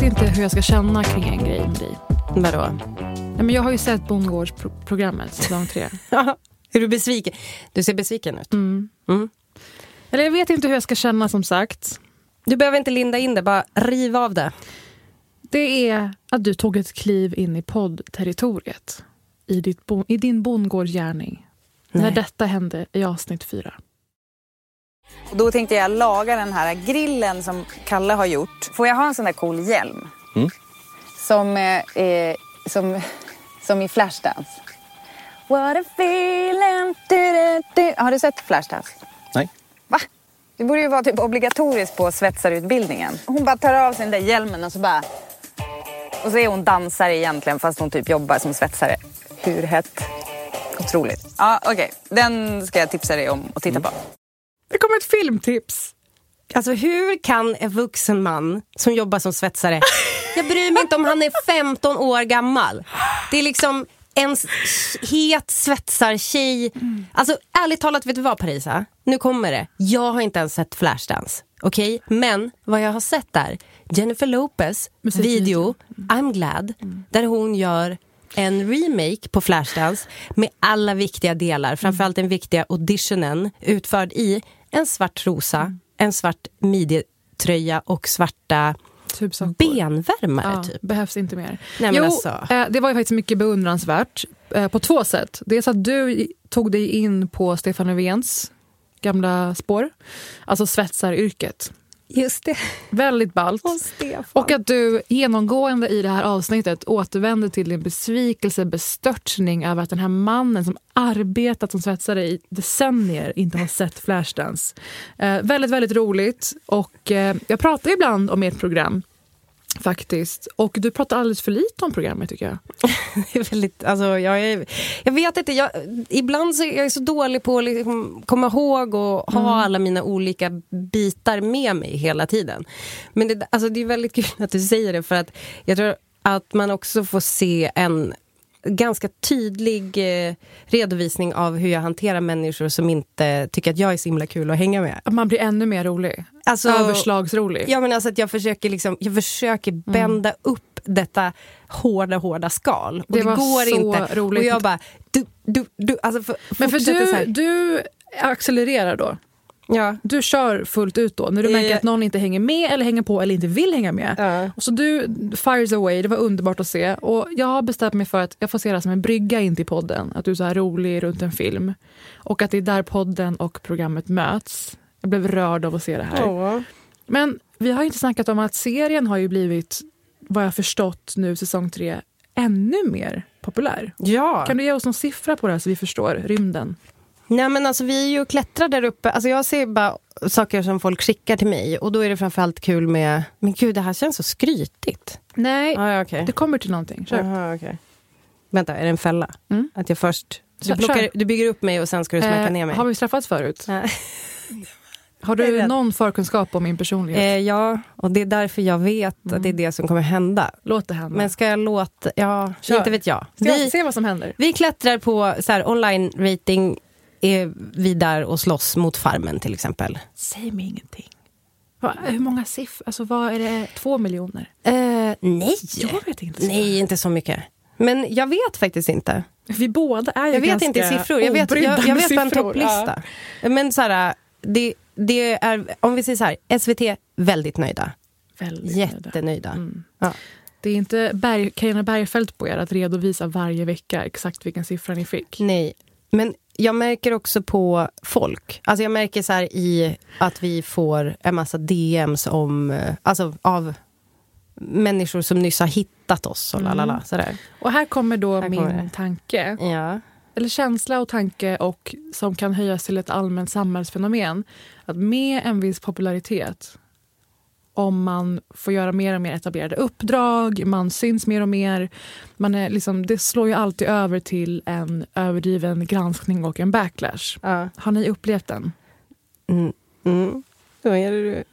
vet inte hur jag ska känna kring en grej med dig. Vadå? Nej, men jag har ju sett Bondgårdsprogrammet, säsong tre. är du besviken? Du ser besviken ut. Mm. Eller jag vet inte hur jag ska känna som sagt. Du behöver inte linda in det, bara riv av det. Det är att du tog ett kliv in i poddterritoriet. I, ditt bo- i din bondgårdsgärning. När detta hände i avsnitt fyra. Och Då tänkte jag laga den här grillen som Kalle har gjort. Får jag ha en sån där cool hjälm? Som, eh, eh, som, som i Flashdance. What a feeling. Du, du, du. Har du sett Flashdance? Nej. Va? Det borde ju vara typ obligatoriskt på svetsarutbildningen. Hon bara tar av sig den där hjälmen och så bara... Och så är hon dansare egentligen fast hon typ jobbar som svetsare. Hur hett? Otroligt. Ja, okej. Den ska jag tipsa dig om att titta på. Det kommer ett filmtips. Alltså hur kan en vuxen man som jobbar som svetsare, jag bryr mig inte om han är 15 år gammal. Det är liksom en het svetsartjej. Alltså ärligt talat, vet du vad Parisa? Nu kommer det. Jag har inte ens sett Flashdance. Okej? Men vad jag har sett där, Jennifer Lopez video, I'm glad, där hon gör en remake på Flashdance med alla viktiga delar, framförallt den viktiga auditionen utförd i en svart rosa, en svart midjetröja och svarta Typ benvärmare Ja, typ. behövs inte mer. Nej, jo, alltså. eh, det var ju faktiskt mycket beundransvärt eh, på två sätt. Dels att du tog dig in på Stefan Löfvens gamla spår, alltså svetsaryrket. Just det. Väldigt ballt. Och. Och att du genomgående i det här avsnittet återvände till din besvikelse, bestörtning över att den här mannen som arbetat som svetsare i decennier inte har sett Flashdance. Eh, väldigt, väldigt roligt. Och eh, jag pratar ibland om ert program. Faktiskt. Och du pratar alldeles för lite om programmet tycker jag. Det är väldigt, alltså, jag, är, jag vet inte, jag, ibland så är jag så dålig på att liksom komma ihåg och ha alla mina olika bitar med mig hela tiden. Men det, alltså, det är väldigt kul att du säger det för att jag tror att man också får se en ganska tydlig eh, redovisning av hur jag hanterar människor som inte tycker att jag är så himla kul att hänga med. Man blir ännu mer rolig. Alltså- Överslagsrolig. Ja, men alltså att jag försöker, liksom, jag försöker Mm. bända upp detta hårda, hårda skal. Och Det det, går inte. roligt. Och jag bara, du, du, du, alltså för, Men för du, du accelererar då. Ja. Du kör fullt ut då, när du märker att någon inte hänger med eller hänger på eller inte vill hänga med. Ja. Och så du fires away, det var underbart att se. Och jag har bestämt mig för att jag får se det som en brygga in till podden. Att du är så här rolig runt en film. Och att det är där podden och programmet möts. Jag blev rörd av att se det här. Åh. Men vi har inte snackat om att serien har ju blivit, vad jag förstått nu säsong tre, ännu mer populär. Ja. Kan du ge oss någon siffra på det här så vi förstår rymden? Nej, men alltså, vi är ju och klättrar där uppe. Alltså, jag ser bara saker som folk skickar till mig. Och då är det framförallt kul med, men gud det här känns så skrytigt. Nej, Ah, ja, okej. det kommer till någonting. Kör. Aha, okej. Vänta, är det en fälla? Mm. Att jag först... Du, kör. du bygger upp mig och sen ska du smäcka Eh, ner mig. Har vi straffats förut? Har du någon förkunskap om min personlighet? Eh, ja, och det är därför jag vet att det är det som kommer hända. Låt det hända. Men ska jag låta... Ja, Kör. inte vet jag. Ska Vi, se vad som händer? vi klättrar på så här, online rating är vi där och slåss mot Farmen till exempel. Säg mig ingenting. Va, hur många siffror? Alltså vad är det? Två miljoner? Eh, nej! Jag vet inte. Nej, inte så mycket. Men jag vet faktiskt inte. Vi båda är ju Jag vet inte siffror. Jag vet, jag, jag vet bara en topplista. Men så här, det, det är, om vi säger så här, SVT väldigt nöjda. Ja, väldigt nöjda. Jättenöjda. Mm. Ja. Det är inte Berg, Carina Bergfeldt på er att redovisa varje vecka exakt vilken siffra ni fick. Nej, men jag märker också på folk. Alltså jag märker så här i att vi får en massa DMs om, eh, alltså av människor som nyss har hittat oss och lalala, sådär. Och här kommer då Här min kommer tanke. Ja. eller känsla och tanke och som kan höjas till ett allmänt samhällsfenomen. Att med en viss popularitet, om man får göra mer och mer etablerade uppdrag, man syns mer och mer, man är liksom, det slår ju alltid över till en överdriven granskning och en backlash. ja. Har ni upplevt den? Mm. Mm. Då är det,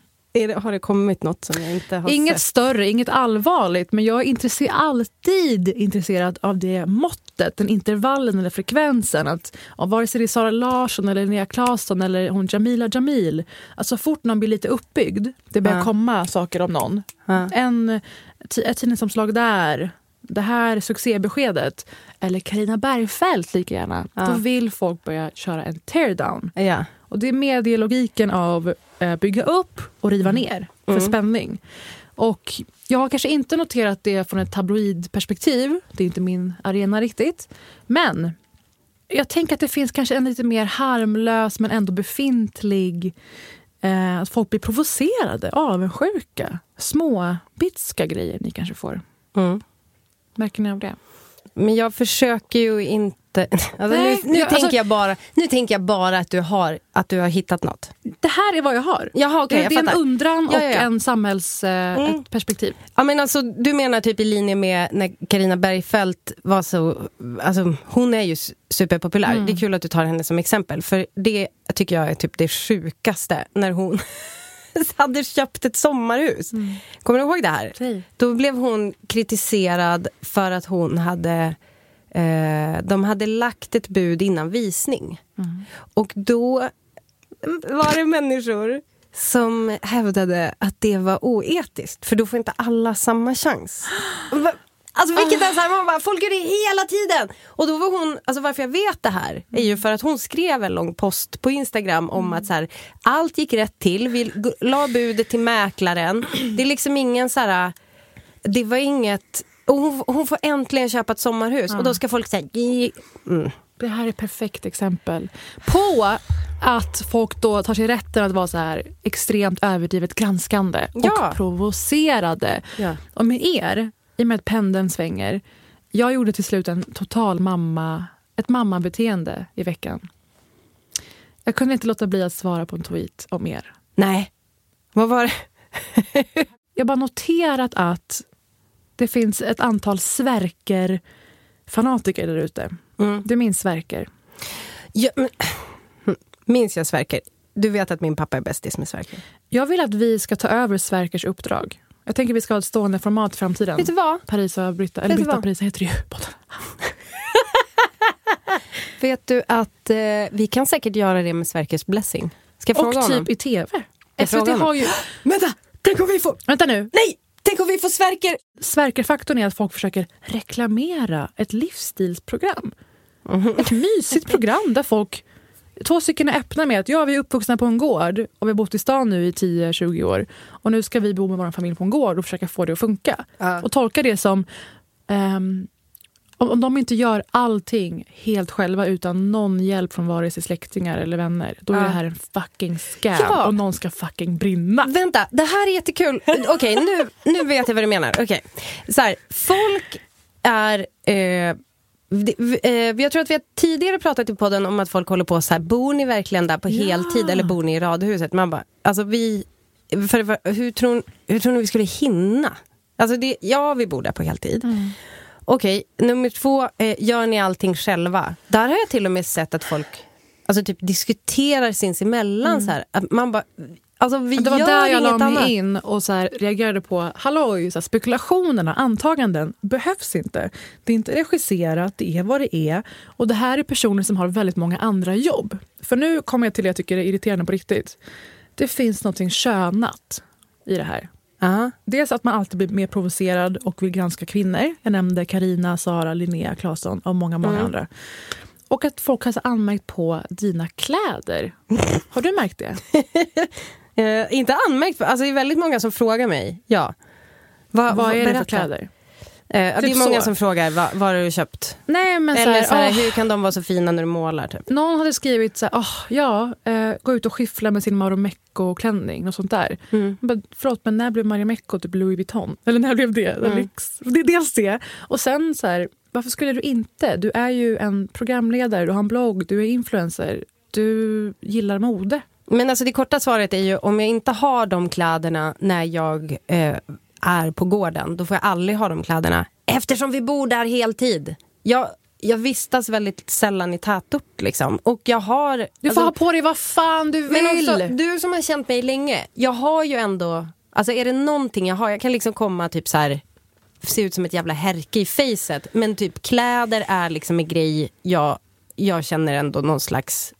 är har det kommit något som jag inte har Inget sett? större, inget allvarligt, men jag är intresse- alltid intresserad av det måttet, den intervallen eller frekvensen. Att, av vare sig det är Sara Larsson, eller Linnea Claesson eller hon Jamila Jamil. Alltså fort någon blir lite uppbyggd, det börjar Ja. komma saker om någon. Ja. En, ett tidningsomslag där, det här succébeskedet. Eller Karina Bergfeldt lika gärna. Ja. Då vill folk börja köra en teardown. Ja. Och det är medielogiken av bygga upp och riva ner för Mm. spänning. Och jag har kanske inte noterat det från ett tabloidperspektiv. Det är inte min arena riktigt. Men jag tänker att det finns kanske en lite mer harmlös men ändå befintlig eh, att folk blir provocerade, avundsjuka. Små bitska grejer ni kanske får. Mm. Märker ni av det? Men jag försöker ju inte... Alltså Nej, nu, nu, jag- tänker alltså- jag bara, nu tänker jag bara att du har, att du har hittat något. Det här är vad jag har. Jaha, okej, det, jag det är en undran Ja, och ja, ja. en samhällsperspektiv. Eh, Mm. Ja, men alltså, du menar typ i linje med när Karina Bergfeldt var så... Alltså, hon är ju superpopulär. Mm. Det är kul att du tar henne som exempel. För det tycker jag är typ det sjukaste. När hon hade köpt ett sommarhus. Kommer du ihåg det här? Säg. Då blev hon kritiserad för att hon hade... Eh, de hade lagt ett bud innan visning. Och då var det människor som hävdade att det var oetiskt, för då får inte alla samma chans. Alltså vilket är så här, man bara, folk gör det hela tiden! Och då var hon, alltså varför jag vet det här är ju för att hon skrev en lång post på Instagram om att så här, allt gick rätt till, vi la budet till mäklaren. Det är liksom ingen så här, det var inget, hon, hon får äntligen köpa ett sommarhus och då ska folk säga mm. Det här är ett perfekt exempel på att folk då tar sig rätten att vara så här extremt överdrivet granskande Ja. och provocerade. Ja. Och med er, i och med att pendeln svänger, jag gjorde till slut en total mamma, ett mammabeteende i veckan. Jag kunde inte låta bli att svara på en tweet om er. Nej. Vad var det? Jag har bara noterat att det finns ett antal Sverker-fanatiker där ute. Mm. Du minns Sverker? Ja, men, minns jag Sverker? Du vet att min pappa är bästis med Sverker. Jag vill att vi ska ta över Sverkers uppdrag. Jag tänker vi ska ha ett stående format i framtiden. Vet du vad? Parisa och Britta, eller Britta och? Parisa heter ju. båda. Vet du att eh, vi kan säkert göra det med Sverkers blessing? Ska jag fråga Och honom? typ i tv. SVT har ju... Vänta! Tänk om vi får... Vänta nu. Nej! Tänk om vi får Sverker! Sverkerfaktorn är att folk försöker reklamera ett livsstilsprogram. Mhm. Ett mysigt program där folk... Två stycken är öppna med att ja, vi är uppvuxna på en gård och vi har bott i stan nu i 10-20 år. Och nu ska vi bo med vår familj på en gård och försöka få det att funka. Ja. Och tolka det som... ehm, om, om de inte gör allting helt själva utan någon hjälp från vare sig släktingar eller vänner, då är Ja. det här en fucking scam Ja. och någon ska fucking brinna. Vänta, det här är jättekul. Okej, nu, nu vet jag vad du menar. Okej. Så här, folk är... Eh, eh, jag tror att vi har tidigare pratat i podden om att folk håller på så här, bor ni verkligen där på Ja. heltid eller bor ni i radhuset? Man bara, alltså vi... För, för, hur, tror, hur tror ni vi skulle hinna? Alltså det, ja, vi bor där på heltid. Okej, nummer två, eh, gör ni allting själva? Där har jag till och med sett att folk alltså typ diskuterar sinsemellan så här. Att man bara, Alltså vi Det var gör där jag la mig annat. in och så här reagerade på halloj, så här, spekulationerna, antaganden behövs inte. Det är inte regisserat, det är vad det är. Och det här är personer som har väldigt många andra jobb. För nu kommer jag till det jag tycker är irriterande på riktigt. Det finns något könat i det här. Ja. Dels att man alltid blir mer provocerad och vill granska kvinnor. Jag nämnde Karina, Sara, Linnea Claesson och många, många andra. Och att folk har anmärkt på dina kläder. Har du märkt det? Eh, inte anmärkt, alltså det är väldigt många som frågar mig. Ja. Va, Vad är det för kläder? Eh, ja, det Typ är många så. som frågar, va, vad har du köpt? Nej, men Eller så här, åh, hur kan de vara så fina när du målar? Typ? Någon hade skrivit så här, åh, ja, eh, gå ut och skiffla med sin Marimekko-klänning och sånt där. Mm. Bara, förlåt, men när blev Marimekko typ Louis Vuitton? Eller när blev det? Mm. Lyx? Det är dels det. Och sen så här, varför skulle du inte? Du är ju en programledare, du har en blogg, du är influencer. Du gillar mode. Men alltså det korta svaret är ju om jag inte har de kläderna när jag eh, är på gården, då får jag aldrig ha de kläderna. Eftersom vi bor där heltid. Jag, jag vistas väldigt sällan i tätort liksom. Och jag har... Du får alltså- ha på dig vad fan du vill. Men också, du som har känt mig länge, jag har ju ändå, alltså är det någonting jag har, jag kan liksom komma typ så här se ut som ett jävla härke i facet, men typ kläder är liksom en grej jag, jag känner ändå någon slags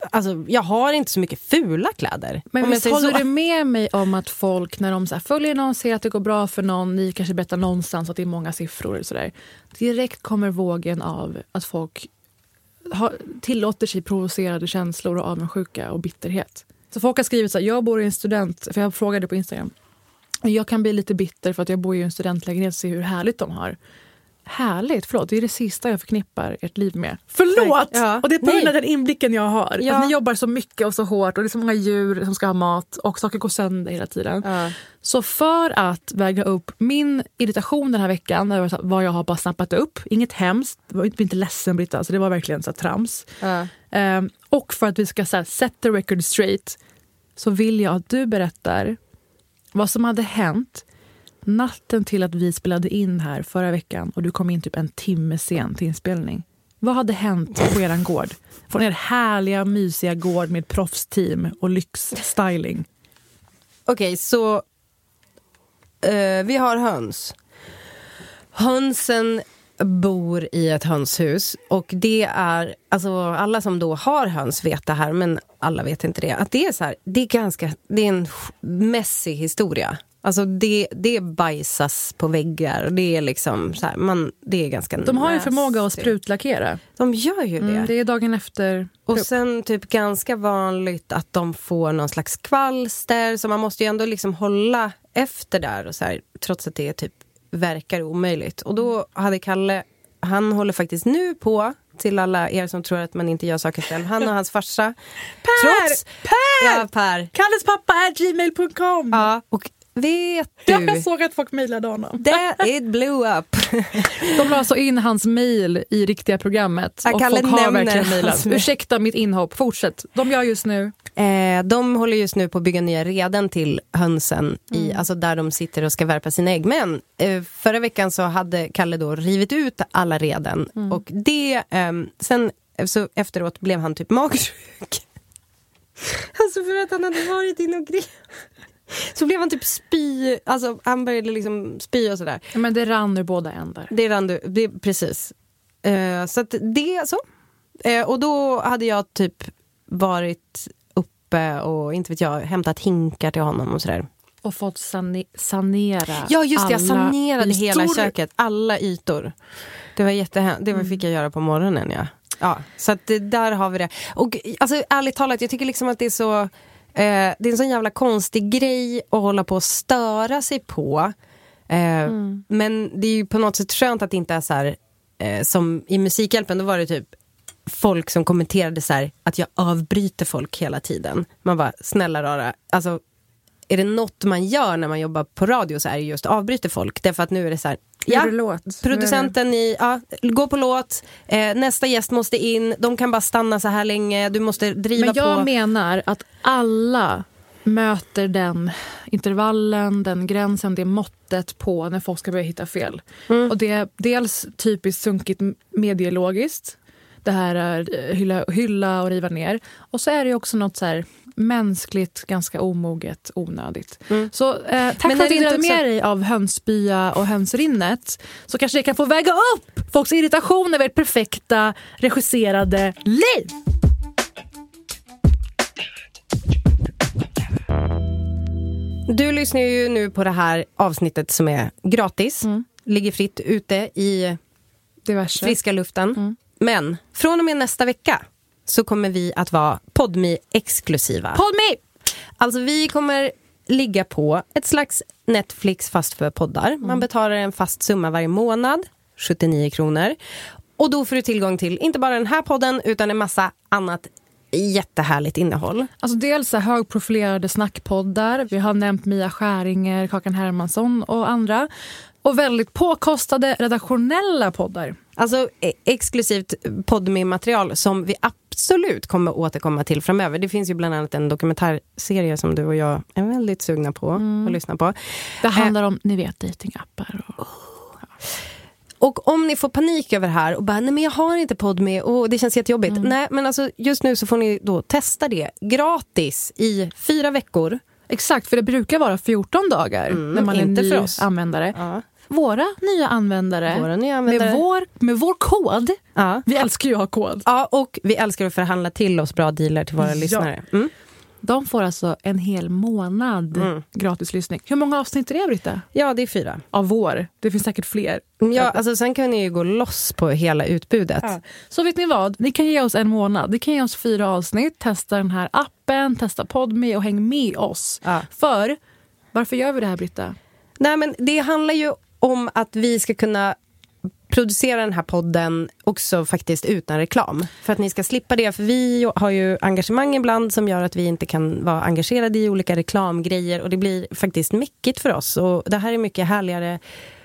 Alltså, jag har inte så mycket fula kläder. Men visst håller så. du med mig om att folk när de så följer någon, ser att det går bra för någon, ni kanske berättar någonstans att det är många siffror och sådär. Direkt kommer vågen av att folk har, tillåter sig provocerade känslor och avundsjuka och bitterhet. Så folk har skrivit så här, jag bor i en student, för jag frågade på Instagram. Jag kan bli lite bitter för att jag bor i en studentlägenhet och ser hur härligt de har. Härligt, förlåt, det är det sista jag förknippar ert liv med. Förlåt! Ja. Och det är på grund av den inblicken jag har. Ja. Att ni jobbar så mycket och så hårt och det är så många djur som ska ha mat och saker går sönder hela tiden. Ja. Så för att väga upp min irritation den här veckan, vad jag har bara snappat upp, inget hemskt, var inte ledsen Britta, alltså det var verkligen så här trams. Ehm, och för att vi ska så här, set the record straight så vill jag att du berättar vad som hade hänt natten till att vi spelade in här förra veckan och du kom in typ en timme sen till inspelning. Vad hade hänt på er gård? Från er härliga, mysiga gård med proffsteam och lyxstyling. Okej, så uh, vi har höns. Hönsen bor i ett hönshus och det är, alltså alla som då har höns vet det här men alla vet inte det, att det är så här, det är ganska, det är en messig historia. Alltså det, det bajsas på väggar det är liksom så här, man, det är ganska De har ju förmåga att sprutlackera. De gör ju det. Mm, det är dagen efter. Och sen typ ganska vanligt att de får någon slags kvalster så man måste ju ändå liksom hålla efter där och så här, trots att det typ verkar omöjligt. Och då hade Kalle, han håller faktiskt nu på till alla er som tror att man inte gör saker själv. Han och hans farsa. Per! Trots, Per! Ja, Per! Kalles pappa är gmail.com. Ja, och vet Jag du? såg att folk mejlade honom. That it blew up. De la alltså in hans mejl i riktiga programmet. Och folk har verkligen mejlat. mejl. Ursäkta mitt inhopp, fortsätt. De gör just nu. Eh, de håller just nu på att bygga nya reden till hönsen, i, alltså där de sitter och ska värpa sina ägg. Men eh, förra veckan så hade Kalle då rivit ut alla reden och det, ehm, sen eh, så efteråt blev han typ magsjuk. alltså för att han hade varit inne och grävt. Så blev han typ spy, alltså han började liksom spy och sådär. Ja, Men det rann ur båda ändar. Det rann du, det, precis. Eh, så att det så. Eh, och då hade jag typ varit uppe och inte vet jag, hämtat hinkar till honom och sådär. Och fått sane- sanera Ja just det, jag sanerade hela ytor. köket, alla ytor. Det var jättehä- det Mm. fick jag göra på morgonen ja. Ja, så att där har vi det. Och alltså ärligt talat, jag tycker liksom att det är så eh, det är en sån jävla konstig grej att hålla på och störa sig på. Eh, Mm. Men det är ju på något sätt skönt att det inte är så här eh, som i Musikhjälpen, då var det typ folk som kommenterade så här att jag avbryter folk hela tiden. Man bara, snälla rara, alltså är det något man gör när man jobbar på radio så är det just avbryter folk. Därför att nu är det så här, ja, låt? producenten i, ja, gå på låt, eh, nästa gäst måste in, de kan bara stanna så här länge, du måste driva Men jag på. menar att alla möter den intervallen, den gränsen, det måttet på när folk ska börja hitta fel. Mm. Och det är dels typiskt sunkigt medielogiskt. Det här är eh, hylla, hylla och riva ner. Och så är det också något så här mänskligt, ganska omoget, onödigt. Mm. Så eh, tack Men för att du inte också- med dig av hönsbya och hönsrinnet. Så kanske det kan få väga upp folks irritation över ert perfekta regisserade liv. Du lyssnar ju nu på det här avsnittet som är gratis. Mm. Ligger fritt ute i Diverse. friska luften. Mm. Men från och med nästa vecka så kommer vi att vara podmi exklusiva Podme! Alltså vi kommer ligga på ett slags Netflix fast för poddar. Mm. Man betalar en fast summa varje månad, 79 kronor. Och då får du tillgång till inte bara den här podden utan en massa annat jättehärligt innehåll. Alltså dels högprofilerade snackpoddar. Vi har nämnt Mia Skäringer, Kakan Hermansson och andra. Och väldigt påkostade redaktionella poddar. Alltså eh, exklusivt podmi material som vi absolut kommer återkomma till framöver. Det finns ju bland annat en dokumentärserie som du och jag är väldigt sugna på att lyssna på. Det handlar om, ni vet, dejtingappar. Och... Och om ni får panik över det här och bara, nej men jag har inte podmi och det känns jättejobbigt. Nej men alltså just nu så får ni då testa det gratis i fyra veckor. Exakt, för det brukar vara 14 dagar när man är inte ny för oss. användare. Ja. Våra nya användare, Våra nya användare. Med, vår, med vår kod, Ja. vi älskar ju att ha kod, Ja, och vi älskar att förhandla till oss bra dealer till våra Ja. lyssnare. Mm. de får alltså en hel månad gratis lyssning. Hur många avsnitt är det, Britta? Ja, det är fyra. Av vår? Det finns säkert fler. Ja, alltså, sen kan ni ju gå loss på hela utbudet. Så vet ni vad? Ni kan ge oss en månad. Ni kan ge oss fyra avsnitt, testa den här appen, testa Podme och häng med oss. Ja. För, varför gör vi det här Britta? Nej, men det handlar ju om att vi ska kunna producera den här podden också faktiskt utan reklam. För att ni ska slippa det, för vi har ju engagemang ibland som gör att vi inte kan vara engagerade i olika reklamgrejer och det blir faktiskt mäckigt för oss. Och det här är mycket härligare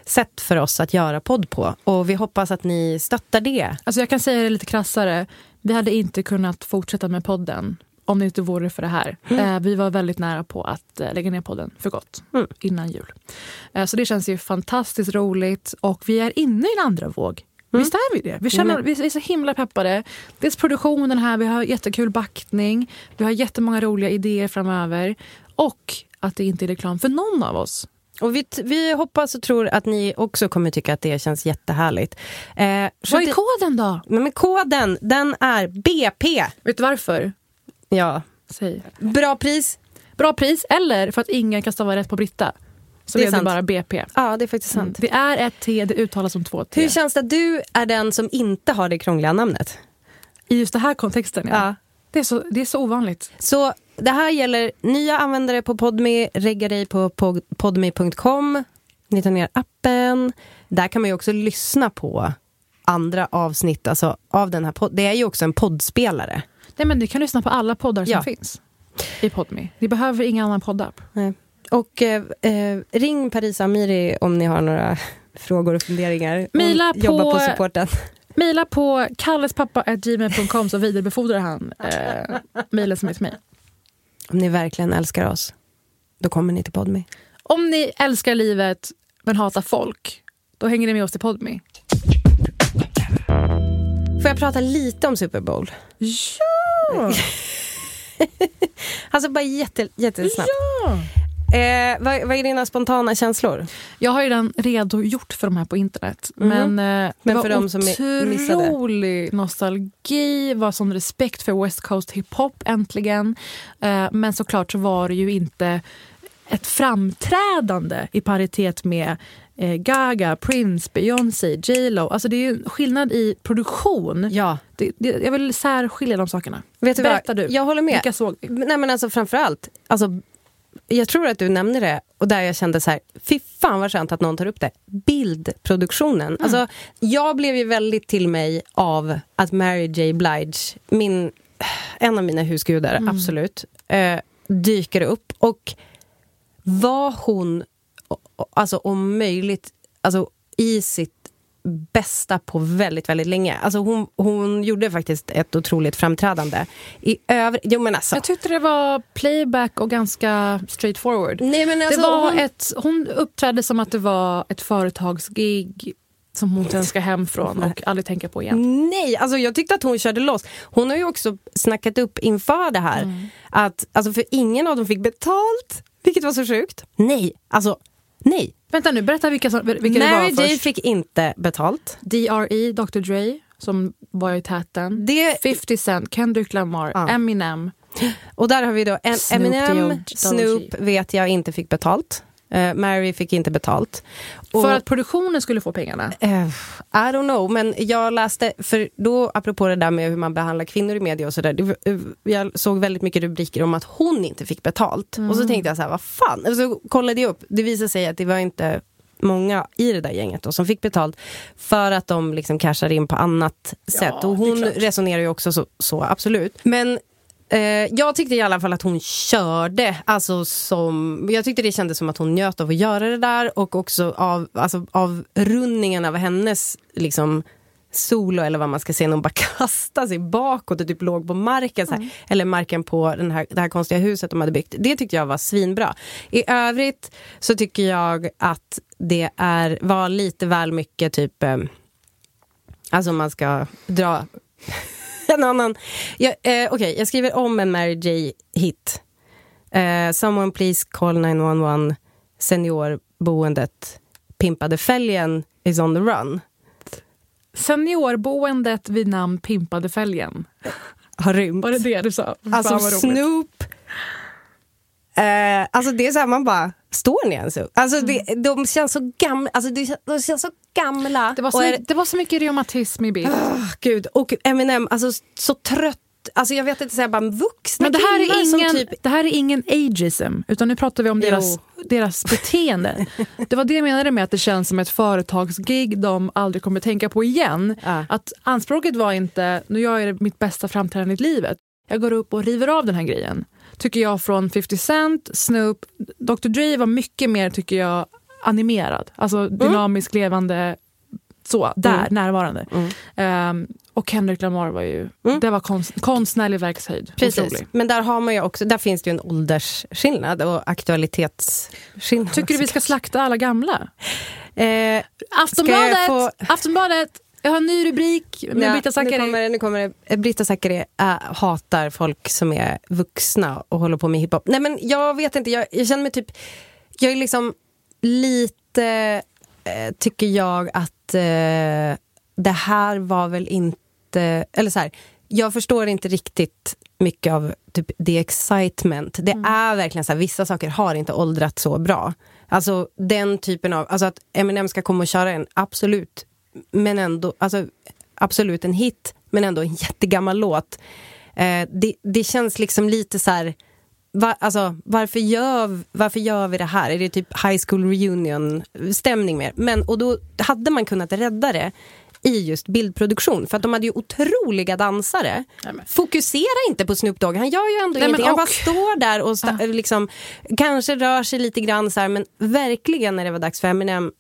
sätt för oss att göra podd på och vi hoppas att ni stöttar det. Alltså jag kan säga det lite krassare. Vi hade inte kunnat fortsätta med podden om det inte vore för det här. Eh, vi var väldigt nära på att eh, lägga ner podden för gott Mm. innan jul. Eh, så det känns ju fantastiskt roligt och vi är inne i en andra våg. Visst är vi det? Vi, känner, Mm. vi är så himla peppade. Dels produktionen här, vi har jättekul backning, vi har jättemånga roliga idéer framöver och att det inte är reklam för någon av oss. Och vi, vi hoppas och tror att ni också kommer tycka att det känns jättehärligt. Eh, Vad är 70 koden då? Men koden, den är BP. Vet du varför? Ja. Säg. Bra pris. Bra pris eller för att ingen kan stava rätt på Britta. Så Det är sant. bara BP. Ja, det är faktiskt sant. Det är ett T, det uttalas som två T. Hur känns det att du är den som inte har det krångliga namnet? I just den här kontexten, ja. Ja. Det, är så, det är så ovanligt. Så det här gäller nya användare på Podme, regga dig på pod- podme.com. Ni tar ner appen. Där kan man ju också lyssna på andra avsnitt alltså, av den här podd. Det är ju också en poddspelare. Nej, men du kan lyssna på alla poddar som Ja. finns i Podme. Ni behöver ingen annan poddapp. Nej. Och eh, eh, ring Parisa Amiri om ni har några frågor och funderingar. Hon Mejla på- jobbar på supporten. Mejla på kallespappa.gmail.com så vidarebefordrar han eh, mejlen som är till mig. Om ni verkligen älskar oss, då kommer ni till Podme. Om ni älskar livet men hatar folk, då hänger ni med oss till Podme. Får jag prata lite om Super Bowl? Ja! Alltså bara jätte, jättesnabbt. ja. Eh, vad, vad är dina spontana känslor? Jag har ju redan redogjort för de här på internet. Men, eh, det Men var för de som är- missade. otrolig nostalgi, var sån respekt för West Coast hiphop äntligen. Eh, men såklart så var det ju inte ett framträdande i paritet med Gaga, Prince, Beyoncé, J Lo. Alltså det är ju skillnad i produktion. Ja. Det, det, jag vill särskilja de sakerna. Vet du Berätta vad? du. Jag håller med. Vilka såg? Nej men alltså framförallt, alltså, jag tror att du nämnde det och där jag kände så här, fy fan vad skönt att någon tar upp det. Bildproduktionen. Alltså, jag blev ju väldigt till mig av att Mary J Blige, min, en av mina husgudar, absolut, eh, dyker upp och var hon, alltså om möjligt, alltså i sitt bästa på väldigt, väldigt länge. Alltså hon, hon gjorde faktiskt ett otroligt framträdande. I övrigt, jo men alltså. Jag tyckte det var playback och ganska straightforward. Nej, men alltså, det var hon- ett, hon uppträdde som att det var ett företagsgig som hon sen ska hem från och aldrig tänka på igen. Nej, alltså jag tyckte att hon körde loss. Hon har ju också snackat upp inför det här. Mm. Att, alltså för ingen av dem fick betalt, vilket var så sjukt. Nej, alltså nej. Vänta nu, berätta vilka, som, vilka det Mary var J först. fick inte betalt. DRE, Dr Dre, som var i täten. Det- 50 Cent, Kendrick Lamar, Ja. Eminem. Och där har vi då en, Snoop Eminem. Snoop vet jag inte fick betalt. Eh, Mary fick inte betalt. Och, För att produktionen skulle få pengarna. Eh, I don't know, men jag läste, för då apropå det där med hur man behandlar kvinnor i media och sådär. eh, Jag såg väldigt mycket rubriker om att hon inte fick betalt. Och så tänkte jag så här, vad fan? Och så kollade jag upp, det visade sig att det var inte många i det där gänget då, som fick betalt för att de liksom cashade in på annat sätt. Och hon resonerar ju också så, så absolut. Men Eh, jag tyckte i alla fall att hon körde, alltså som, jag tyckte det kändes som att hon njöt av att göra det där och också av, alltså, av rundningen av hennes liksom, solo eller vad man ska säga, när hon bara kastade sig bakåt och typ låg på marken. Här, Eller marken på den här, det här konstiga huset de hade byggt. Det tyckte jag var svinbra. I övrigt så tycker jag att det är, var lite väl mycket typ, eh, alltså man ska dra en annan. Jag, eh, Okej, jag skriver om en Mary J-hit. Eh, Someone please call 911. Seniorboendet. Pimpade fälgen is on the run. Seniorboendet vid namn Pimpade fälgen. Har rymt. Var det det du sa? Alltså. Snoop. Eh, alltså det är så här, man bara, står ni ens upp? Alltså det, de känns så gamla. Alltså de känns så gamla. Det var så, är- mycket- det var så mycket reumatism i bild. Åh, Gud, och Eminem, alltså så trött. Alltså jag vet inte, så här, bara vuxna Men det här, är ingen, typ... det här är ingen ageism, utan nu pratar vi om Jo. deras, deras beteende. Det var det jag menade med att det känns som ett företagsgig de aldrig kommer tänka på igen. Ja. Att anspråket var inte, nu gör jag mitt bästa framträdande i livet. Jag går upp och river av den här grejen. Tycker jag från 50 Cent, Snoop, Dr Dre var mycket mer, tycker jag, animerad. Alltså Mm. dynamisk, levande, så, där, närvarande. Ehm, och Kendrick Lamar var ju, det var konst, konstnärlig verkshöjd. Mm. Precis, Otrolig. men där har man ju också, där finns det ju en åldersskillnad och aktualitetsskillnad. Tycker du vi ska slakta alla gamla? Eh, Aftonbladet! Jag Aftonbladet! Jag har en ny rubrik med ja, Britta nu Zackari. kommer, det- nu kommer det. Eh, Britta Zackari äh, hatar folk som är vuxna och håller på med hiphop. Nej men jag vet inte, jag, jag känner mig typ, jag är liksom lite, eh, tycker jag att eh, det här var väl inte, eller så här, jag förstår inte riktigt mycket av typ the excitement. Det är verkligen så här, vissa saker har inte åldrats så bra. Alltså den typen av, alltså att Eminem ska komma och köra en, absolut. Men ändå, alltså absolut en hit, men ändå en jättegammal låt. Eh, det, det känns liksom lite så här, va, alltså, varför, gör, varför gör vi det här? Är det typ high school reunion stämning mer? Men, och då hade man kunnat rädda det i just bildproduktion. För att de hade ju otroliga dansare. Fokusera inte på Snoop Dogg, han gör ju ändå ingenting. Han bara står där och sta- liksom, kanske rör sig lite grann så här, men verkligen när det var dags för Eminem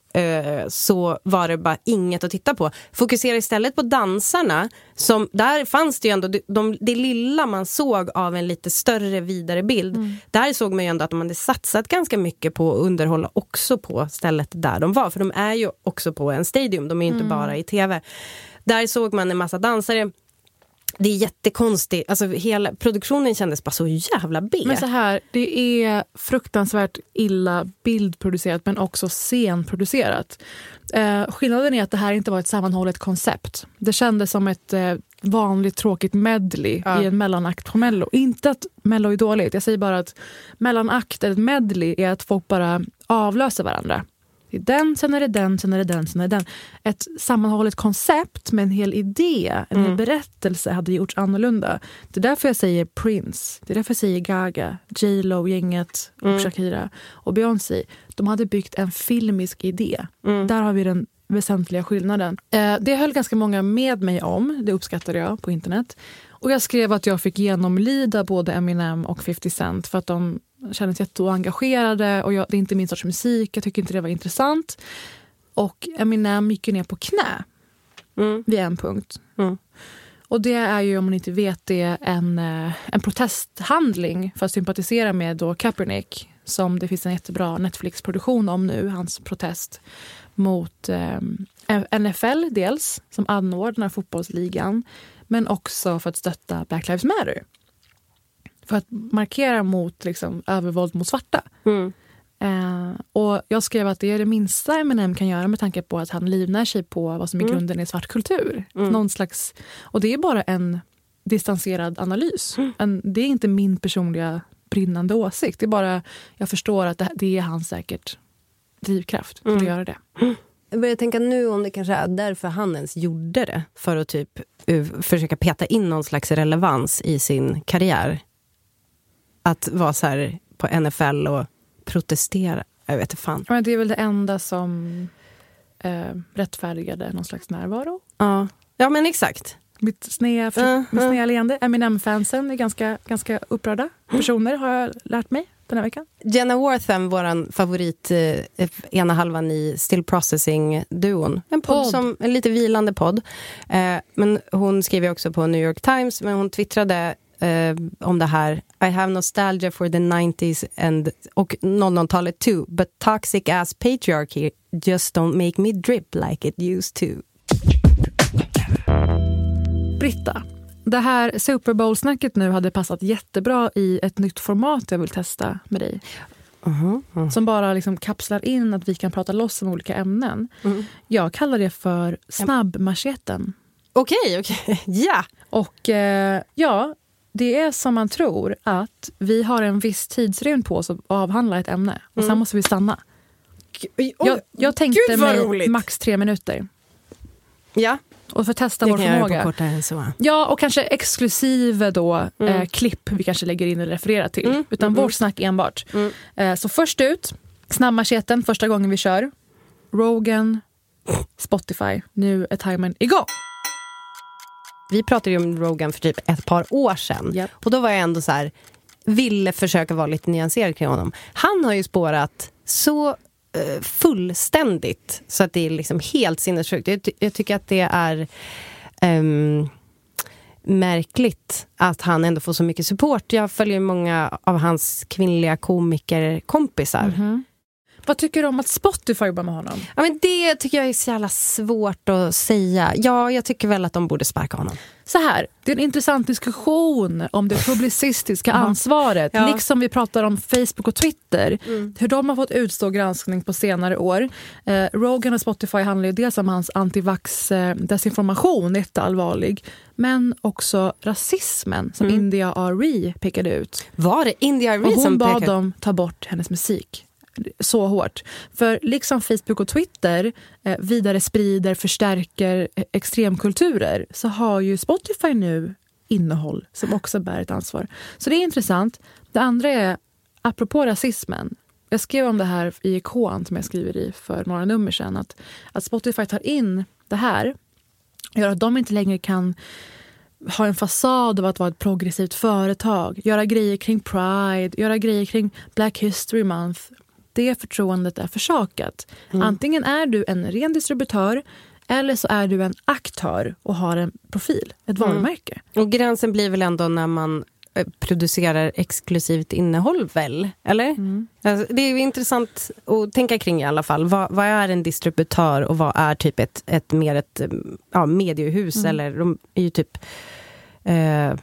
så var det bara inget att titta på. Fokusera istället på dansarna. Som, där fanns det ju ändå, de, de, det lilla man såg av en lite större, vidare bild. Där såg man ju ändå att de hade satsat ganska mycket på att underhålla också på stället där de var. För de är ju också på en stadium, de är ju inte bara i tv. Där såg man en massa dansare. Det är jättekonstigt, alltså hela produktionen kändes bara så jävla B. Men så här, det är fruktansvärt illa bildproducerat men också scenproducerat. Eh, skillnaden är att det här inte var ett sammanhållet koncept. Det kändes som ett eh, vanligt tråkigt medley Ja. i en mellanakt på Mello. Inte att Mello är dåligt, jag säger bara att mellanakt eller medley är att folk bara avlöser varandra. Det är den, sen är det den, sen är det den, sen är det den. Ett sammanhållet koncept med en hel idé, en hel berättelse hade gjorts annorlunda. Det är därför jag säger Prince, det är därför jag säger Gaga, J Lo, gänget och Shakira och Beyoncé. De hade byggt en filmisk idé. Där har vi den väsentliga skillnaden. Eh, det höll ganska många med mig om, det uppskattade jag på internet. Och jag skrev att jag fick genomlida både Eminem och 50 Cent för att de kändes jätteengagerade och jag, det är inte min sorts musik, jag tycker inte det var intressant. Och Eminem gick ju ner på knä Mm. vid en punkt. Mm. Och det är ju, om man inte vet det, en, eh, en protesthandling för att sympatisera med då Kaepernick som det finns en jättebra Netflix-produktion om nu, hans protest mot eh, NFL dels, som anordnar fotbollsligan, men också för att stötta Black Lives Matter. För att markera mot liksom, övervåld mot svarta. Mm. Eh, och jag skrev att det är det minsta Eminem kan göra med tanke på att han livnär sig på vad som i Mm. grunden är svart kultur. Någon slags, och det är bara en distanserad analys. Mm. En, det är inte min personliga brinnande åsikt. Det är bara, jag förstår att det, det är hans säkert drivkraft för Mm. att göra det. Jag börjar tänka nu om det kanske är därför han ens gjorde det. För att typ uh, försöka peta in någon slags relevans i sin karriär. Att vara så här på NFL och protestera. Jag vet inte fan. Men det är väl det enda som eh, rättfärdigade någon slags närvaro. Ja, ja men exakt. Mitt mitt ja. snea leende. Eminem-fansen är ganska, ganska upprörda personer har jag lärt mig den här veckan. Jenna Wortham, vår favorit, eh, ena halvan i Still Processing-duon. En podd, Podd. som, en lite vilande podd. Eh, men hon skriver också på New York Times, men hon twittrade eh, om det här. I have nostalgia for the 90s and, och 00-talet too, but toxic ass patriarchy just don't make me drip like it used to. Britta, det här Super Bowl-snacket nu hade passat jättebra i ett nytt format jag vill testa med dig. Som bara liksom kapslar in att vi kan prata loss om olika ämnen. Jag kallar det för snabbmanschetten. Okej, okej. Ja! Och eh, ja, det är som man tror att vi har en viss tidsrymd på oss att avhandla ett ämne. Och sen måste vi stanna. Jag, jag tänkte mig roligt. max tre minuter. Ja, Och för att testa det vår kan jag göra på förmåga. kortare än så. Ja, och kanske exklusive då, Mm. eh, klipp vi kanske lägger in eller refererar till. Utan vårt snack enbart. Mm. Eh, så först ut, snabbmanscheten första gången vi kör. Rogan, Spotify. Nu är timern igång. Vi pratade ju om Rogan för typ ett par år sedan. Japp. Och då var jag ändå så här, ville försöka vara lite nyanserad kring honom. Han har ju spårat så eh, Eh, fullständigt så att det är liksom helt sinnessjukt. Jag, ty- jag tycker att det är um, märkligt att han ändå får så mycket support. Jag följer många av hans kvinnliga komikerkompisar. Mm-hmm. Vad tycker du om att Spotify jobbar med honom? Ja, men det tycker jag är så jävla svårt att säga. Ja, jag tycker väl att de borde sparka honom. Så här, det är en intressant diskussion om det publicistiska ansvaret. Ja. Liksom vi pratar om Facebook och Twitter. Hur de har fått utstå granskning på senare år. Eh, Rogan och Spotify handlar ju dels om hans antivax eh, desinformation, jätteallvarlig. Men också rasismen som India Ari pekade ut. Var det India Och Arie hon som bad pekade? dem ta bort hennes musik. Så hårt. För liksom Facebook och Twitter eh, vidare sprider, förstärker eh, extremkulturer så har ju Spotify nu innehåll som också bär ett ansvar. Så det är intressant. Det andra är, apropå rasismen. Jag skrev om det här i Ikon som jag skriver i för några nummer sedan. Att, att Spotify tar in det här gör att de inte längre kan ha en fasad av att vara ett progressivt företag. Göra grejer kring Pride, göra grejer kring Black History Month. Det förtroendet är försakat. Antingen är du en ren distributör eller så är du en aktör och har en profil, ett varumärke. Och gränsen blir väl ändå när man eh, producerar exklusivt innehåll, väl? Eller? Alltså, det är ju intressant att tänka kring i alla fall. Vad, vad är en distributör och vad är typ ett, ett mer ett ja, mediehus? Eller de är ju typ... Eh,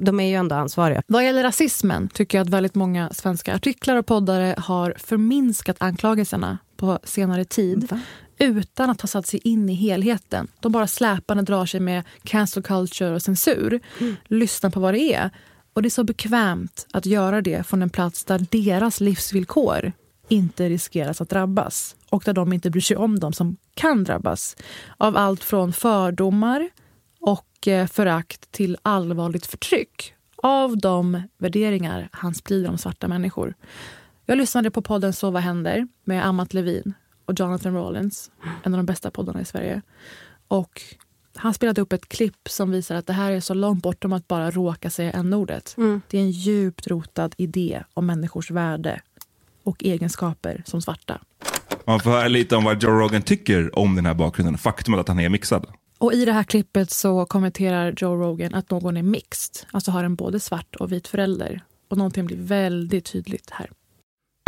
de är ju ändå ansvariga. Vad gäller rasismen tycker jag att väldigt många svenska artiklar och poddare har förminskat anklagelserna på senare tid utan att ha satt sig in i helheten. De bara släpande drar sig med cancel culture och censur. Lyssna på vad det är. Och det är så bekvämt att göra det från en plats där deras livsvillkor inte riskeras att drabbas och där de inte bryr sig om dem som kan drabbas av allt från fördomar förakt till allvarligt förtryck av de värderingar han sprider om svarta människor. Jag lyssnade på podden Så vad händer med Amat Levin och Jonathan Rollins, en av de bästa poddarna i Sverige. Och han spelade upp ett klipp som visar att det här är så långt bortom att bara råka säga n-ordet. Det är en djupt rotad idé om människors värde och egenskaper som svarta. Man får höra lite om vad Joe Rogan tycker om den här bakgrunden. Faktumet att han är mixad. Och i det här klippet så kommenterar Joe Rogan att någon är mixed, alltså har en både svart och vit förälder. Och någonting blir väldigt tydligt här.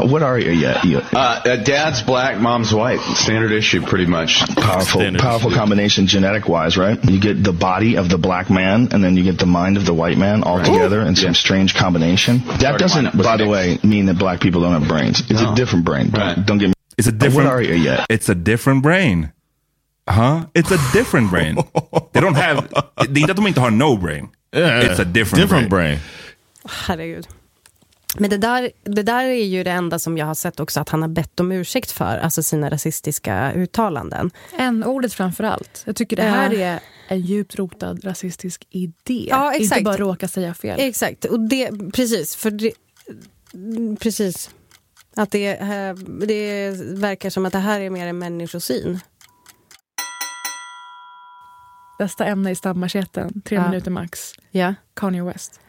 What are you? Yeah, yeah. Uh, dad's black, mom's white. Standard issue, pretty much. Powerful, Standard powerful issue. combination genetic wise, right? You get the body of the black man, and then you get the mind of the white man all together in some strange combination. That Sorry, doesn't, why not? What's by the next? way, mean that black people don't have brains. It's No. a different brain. Don't, Right. don't get me. It's a different. What are you? Yeah. It's a different brain. Huh? It's a different brain. They don't have. Det är inte att de inte har no brain. It's a different, Different brain. Herregud. Men det där, det där är ju det enda som jag har sett också att han har bett om ursäkt för, alltså sina rasistiska uttalanden. N-ordet framför allt. Jag tycker det här är en djupt rotad rasistisk idé. Ja, exakt. Inte bara råka säga fel. Exakt, och det, precis. För det, precis. Att det, eh, det verkar som att det här är mer en människosyn. Bästa ämne i snabbmacheten, tre Ja. minuter max. Ja. Kanye West.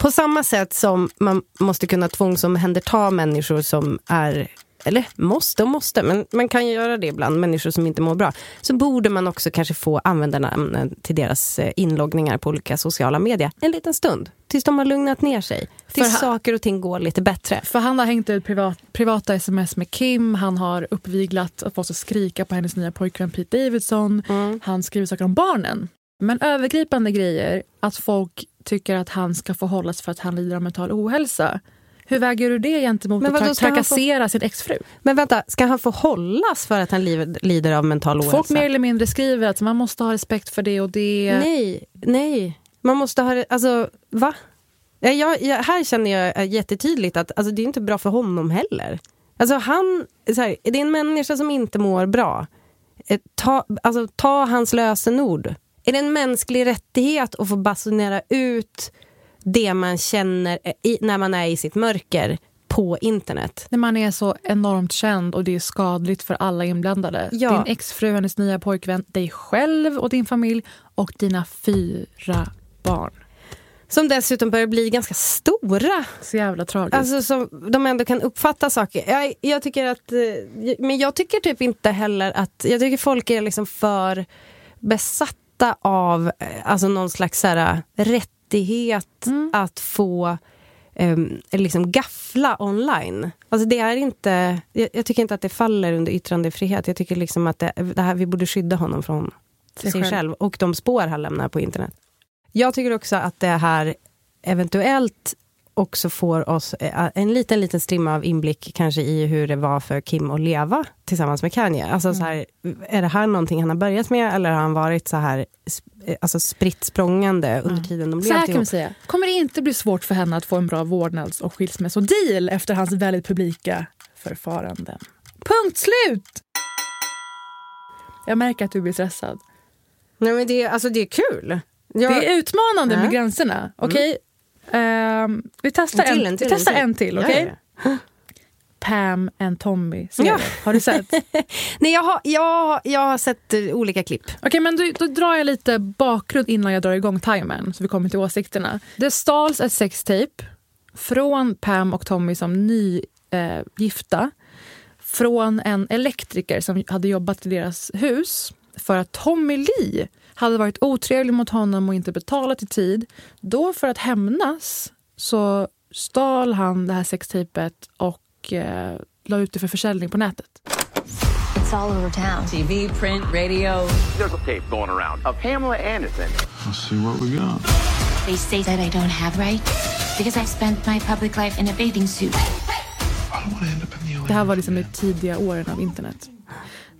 På samma sätt som man måste kunna tvångsomhänderta människor som är eller måste och måste, men man kan ju göra det ibland, människor som inte mår bra. Så borde man också kanske få användarnamnen till deras eh, inloggningar på olika sociala medier en liten stund. Tills de har lugnat ner sig. Tills För ha- saker och ting går lite bättre. För han har hängt ut privat, privata sms med Kim, han har uppviglat att få oss att skrika på hennes nya pojkvän Pete Davidson. Han skriver saker om barnen. Men övergripande grejer, att folk tycker att han ska få hållas för att han lider av mental ohälsa. Hur väger du det gentemot Men att tra- han få- trakassera sin exfru? Men vänta, ska han få hållas för att han lider av mental ohälsa? Folk mer eller mindre skriver att man måste ha respekt för det och det. Nej, nej. Man måste ha alltså va? Ja, Jag, jag, här känner jag eh, jättetydligt att alltså, det är inte bra för honom heller. Alltså han, så här, det är en människa som inte mår bra. Eh, Ta, alltså, ta hans lösenord. Är det en mänsklig rättighet att få basunera ut det man känner eh, i, när man är i sitt mörker på internet? När man är så enormt känd och det är skadligt för alla inblandade. Ja. Din exfru, hennes nya pojkvän, dig själv och din familj och dina fyra barn. Som dessutom börjar bli ganska stora. Så jävla tragiskt. Alltså som de ändå kan uppfatta saker. Jag, jag tycker att, eh, men jag tycker typ inte heller att, jag tycker folk är liksom för besatta av eh, alltså någon slags så här, rättighet att få um, liksom gaffla online. Alltså det är inte, jag, jag tycker inte att det faller under yttrandefrihet. Jag tycker liksom att det, det här, vi borde skydda honom från Sig sig, själv. själv. och de spår han lämnar på internet. Jag tycker också att det här eventuellt också får oss eh, en liten, liten strimma av inblick kanske i hur det var för Kim att leva tillsammans med Kanye. Alltså så här, är det här någonting han har börjat med eller har han varit så här eh, alltså spritt språngande under tiden de Så här levt kan vi säga. Kommer det inte bli svårt för henne att få en bra vårdnads och skilsmässodeal efter hans väldigt publika förfaranden. Punkt slut! Jag märker att du blir stressad. Nej, men det, är- alltså, det är kul. Jag, Det är utmanande med gränserna. Okej? Ehm, vi testar En till, en, till, vi testar en till. en till. Okej? ja, Pam and Tommy Ja. Har du sett? Okej, Nej, jag har, jag, jag har sett eh, olika klipp. men då, då drar jag lite bakgrund innan jag drar igång timern så vi kommer till åsikterna. Det stals ett sextape från Pam och Tommy som nygifta eh, från en elektriker som hade jobbat i deras hus för att Tommy Lee hade varit otrevlig mot honom och inte betalat i tid. Då för att hämnas så stal han det här sextapet och eh, la ut det för försäljning på nätet. It's all over town. TV, print, radio. There's a tape going around of Pamela Anderson. Let's see what we got. They say that I don't have rights because I've spent my public life in a bathing suit. Det här var liksom de tidiga åren av internet.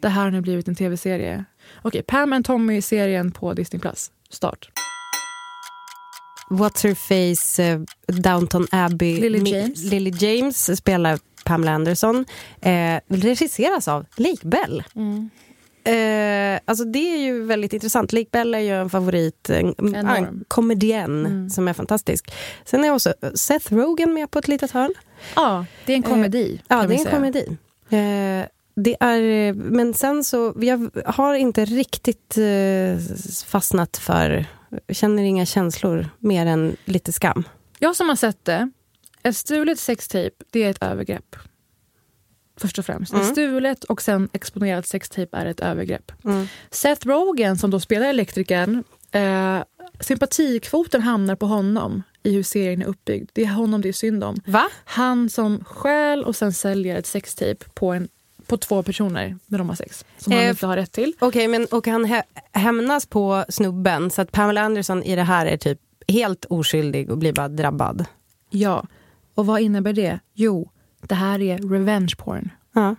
Det här har nu blivit en tv-serie. Okej, Pam and Tommy-serien på Disney+. Plus. Start. What's her face, eh, Downton Abbey. Lily Mi- James. Lily James spelar Pamela Anderson. Eh, regisseras av Lake Bell. Eh, alltså det är ju väldigt intressant. Lake Bell är ju en favorit, en, en Enorm. komedienn som är fantastisk. Sen är också Seth Rogen med på ett litet hörn. Ja, det är en komedi. Eh, ja, kan det vi är en säga. komedi. Eh, det är, men sen så, jag har inte riktigt eh, fastnat för, känner inga känslor mer än lite skam. Jag som har sett det, ett stulet sextape, det är ett övergrepp. Först och främst. Mm. Stulet och sen exponerat sextape är ett övergrepp. Mm. Seth Rogen, som då spelar elektrikern, eh, sympatikvoten hamnar på honom. i hur serien är uppbyggd. Det är honom det är synd om. Va? Han som stjäl och sen säljer ett sextape på, en, på två personer när de har sex. Som han Eh, inte har rätt till. Okej, men och han hä- hämnas på snubben så att Pamela Anderson i det här är typ helt oskyldig och blir bara drabbad. Ja. Och vad innebär det? Jo, det här är revenge porn. Ja.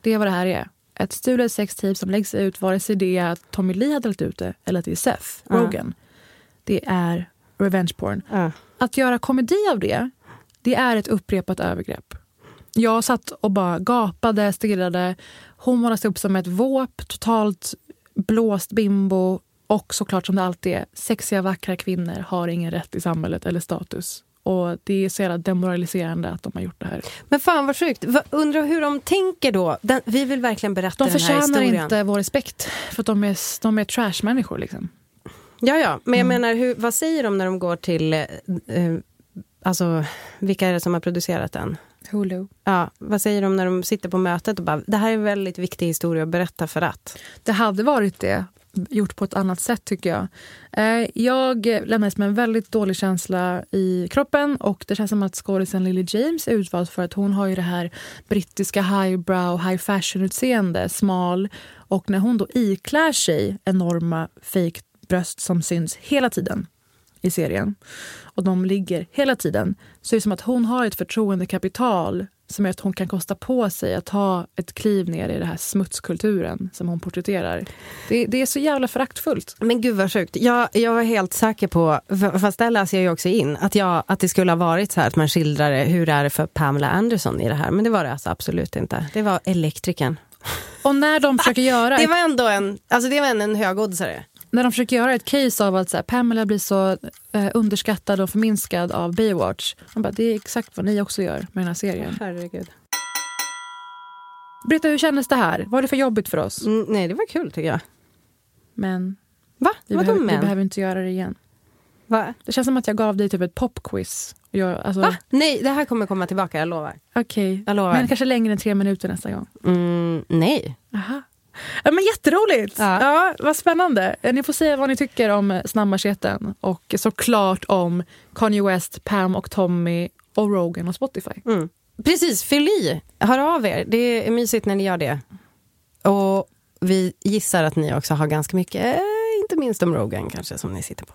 Det är vad det här är. Ett stulet sextape som läggs ut, vare sig det är att Tommy Lee hade lagt ut det eller att det är Seth Ja. Rogen. Det är revenge porn. Ja. Att göra komedi av det, det är ett upprepat övergrepp. Jag satt och bara gapade, stirrade. Hon målas upp som ett våp, totalt blåst bimbo och såklart som det alltid är, sexiga vackra kvinnor har ingen rätt i samhället eller status. Och Det är så jävla demoraliserande att de har gjort det här. Men fan vad sjukt. Undrar hur de tänker då? Den, vi vill verkligen berätta De den här förtjänar historien. inte vår respekt för att de är, de är trashmänniskor. Liksom. Ja, ja. Men jag Mm. menar, hur, vad säger de när de går till... Eh, eh, alltså, vilka är det som har producerat den? Hulu. Ja, vad säger de när de sitter på mötet och bara, det här är en väldigt viktig historia att berätta för att? Det hade varit det, gjort på ett annat sätt tycker jag. Eh, Jag lämnades med en väldigt dålig känsla i kroppen och det känns som att skådisen Lily James är utvald för att hon har ju det här brittiska highbrow, high fashion-utseende, smal. Och när hon då iklär sig enorma fake bröst som syns hela tiden i serien och de ligger hela tiden så är det som att hon har ett förtroendekapital som gör att hon kan kosta på sig att ta ett kliv ner i den här smutskulturen som hon porträtterar. Det, det är så jävla föraktfullt. Men gud vad sjukt. Jag, jag var helt säker på, fast där läser jag ju också in, att, jag, att det skulle ha varit så här att man skildrade hur det är för Pamela Anderson i det här. Men det var det alltså absolut inte. Det var elektrikern. Och när de försöker göra Det var ändå en, alltså det var en, en högoddsare. När de försöker göra ett case av att så här, Pamela blir så eh, underskattad och förminskad av Baywatch. De bara, det är exakt vad ni också gör med den här serien. Herregud. Britta, hur kändes det här? Var det för jobbigt för oss? Mm, nej, det var kul tycker jag. Men Va? vi, Vadå behöver, vi men? behöver inte göra det igen. Va? Det känns som att jag gav dig typ ett popquiz. Jag, alltså, Va? Nej, det här kommer komma tillbaka, jag lovar. Okej, Jag lovar. men kanske längre än tre minuter nästa gång. Mm, nej. Aha. Ja, men jätteroligt! Ja. Ja. vad spännande. Ni får säga vad ni tycker om snabbmacheten och såklart om Kanye West, Pam och Tommy och Rogan och Spotify. Mm. Precis, fyll i. Hör av er. Det är mysigt när ni gör det. Och vi gissar att ni också har ganska mycket, eh, inte minst om Rogan kanske, som ni sitter på.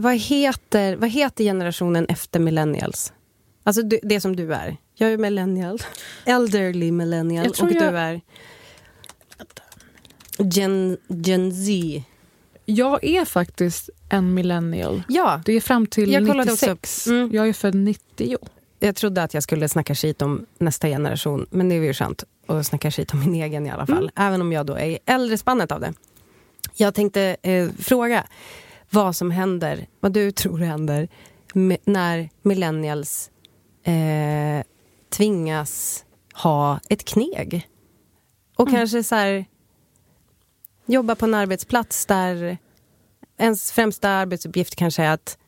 Vad heter, vad heter generationen efter millennials? Alltså det, det som du är. Jag är millennial. Elderly millennial. Och jag- du är... Gen, Gen Z. Jag är faktiskt en millennial. Ja, Det är fram till Jag kollade också 96. upp. Mm. Jag är född 90. jag trodde att jag skulle snacka skit om nästa generation. Men det är ju skönt att snacka skit om min egen i alla fall. Även om jag då är i äldre spannet av det. Jag tänkte eh, fråga vad som händer, vad du tror händer när millennials eh, tvingas ha ett kneg. Och kanske så här jobba på en arbetsplats där ens främsta arbetsuppgift kanske är att,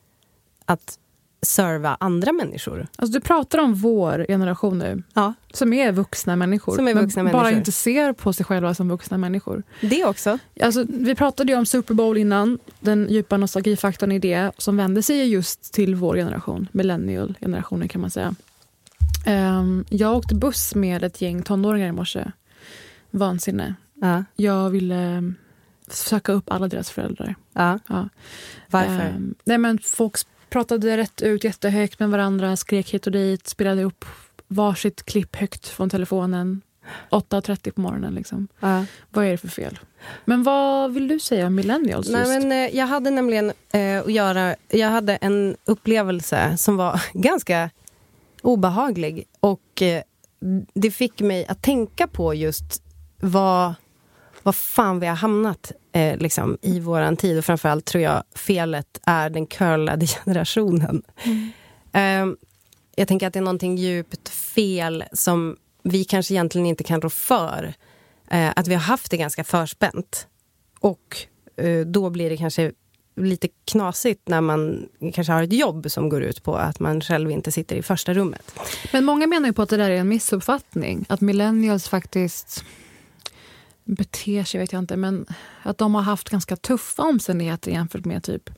att serva andra människor. Alltså, du pratar om vår generation nu, Ja. som är vuxna människor. Som är vuxna men bara människor. inte ser på sig själva som vuxna människor. Det också. Alltså, vi pratade ju om Super Bowl innan, den djupa nostalgifaktorn i det, som vänder sig just till vår generation, millennial-generationen kan man säga. Ehm, jag åkte buss med ett gäng tonåringar i morse. vansinne. Ja. Jag ville eh, söka upp alla deras föräldrar. Ja. Ja. Varför? Ehm, nej men folk pratade rätt ut jättehögt med varandra, skrek hit och dit, spelade upp varsitt klipp högt från telefonen. 8.30 på morgonen. Liksom. Ja. Vad är det för fel? Men vad vill du säga om millennials? Nej, just? men, eh, jag hade nämligen eh, att göra... Jag hade en upplevelse som var ganska obehaglig. Och eh, det fick mig att tänka på just vad, vad fan vi har hamnat eh, liksom, i våran tid. Och framförallt tror jag felet är den curlade generationen. Eh, jag tänker att det är någonting djupt fel som vi kanske egentligen inte kan rå för. Eh, att vi har haft det ganska förspänt. Och eh, då blir det kanske lite knasigt när man kanske har ett jobb som går ut på att man själv inte sitter i första rummet. Men många menar ju på att det där är en missuppfattning. Att millennials faktiskt beter sig, vet jag inte, men att de har haft ganska tuffa omständigheter jämfört med typ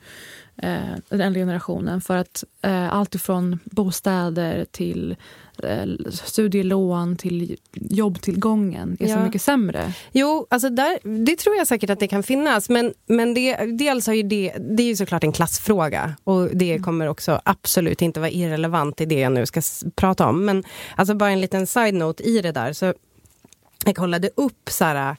eh, den generationen. För att eh, allt ifrån bostäder till eh, studielån till jobbtillgången är så Ja. mycket sämre. Jo, alltså där, det tror jag säkert att det kan finnas. Men, men det, dels har ju det, det är ju såklart en klassfråga. Och det kommer också absolut inte vara irrelevant i det jag nu ska prata om. Men alltså bara en liten side-note i det där. Så jag kollade upp så här...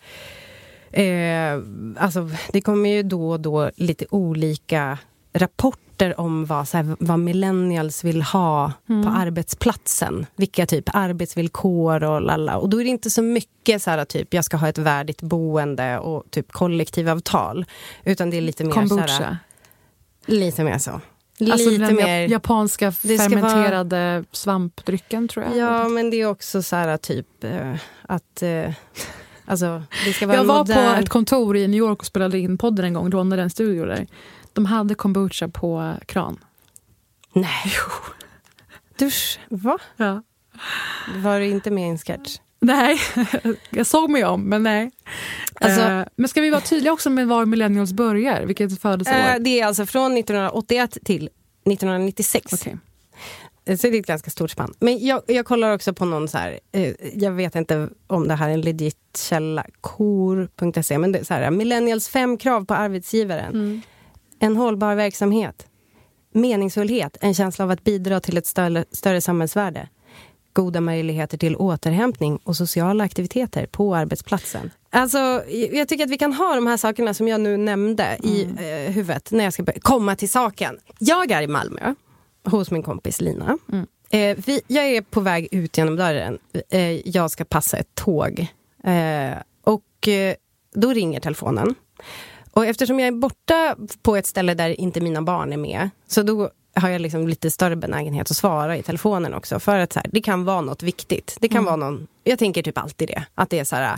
Eh, alltså, det kommer ju då och då lite olika rapporter om vad, så här, vad millennials vill ha på arbetsplatsen. Vilka typ arbetsvillkor och lalla. Och då är det inte så mycket så här typ jag ska ha ett värdigt boende och typ kollektivavtal. Utan det är lite mer så Kombucha. här, Lite mer så. Alltså lite mer... japanska fermenterade svampdrycken tror jag. Ja, men det är också så här typ eh, att... Eh, alltså, det ska vara Jag var modern... på ett kontor i New York och spelade in podden en gång, rånade en studio där. De hade kombucha på kran. Nej. Dusch, va? Ja. Var du inte med i en sketch? Nej, jag såg mig om, men nej. Alltså- Eh, men ska vi vara tydliga också med var millennials börjar? Vilket födelseår? Eh, det är alltså från 1981 till 1996. Okej. Eh, Så det är ett ganska stort spann. Men jag, jag kollar också på någon så här, eh, jag vet inte om det här är en legit källa, kor.se, men det är så här, millennials fem krav på arbetsgivaren. En hållbar verksamhet. Meningsfullhet, en känsla av att bidra till ett större, större samhällsvärde. Goda möjligheter till återhämtning och sociala aktiviteter på arbetsplatsen. Alltså, jag tycker att vi kan ha de här sakerna som jag nu nämnde i eh, huvudet när jag ska komma till saken. Jag är i Malmö hos min kompis Lina. Eh, vi, jag är på väg ut genom dörren. Eh, jag ska passa ett tåg. Eh, och eh, då ringer telefonen. Och eftersom jag är borta på ett ställe där inte mina barn är med, så då har jag liksom lite större benägenhet att svara i telefonen också. För att så här, det kan vara något viktigt. Det kan vara någon, jag tänker typ alltid det. Att det är så här,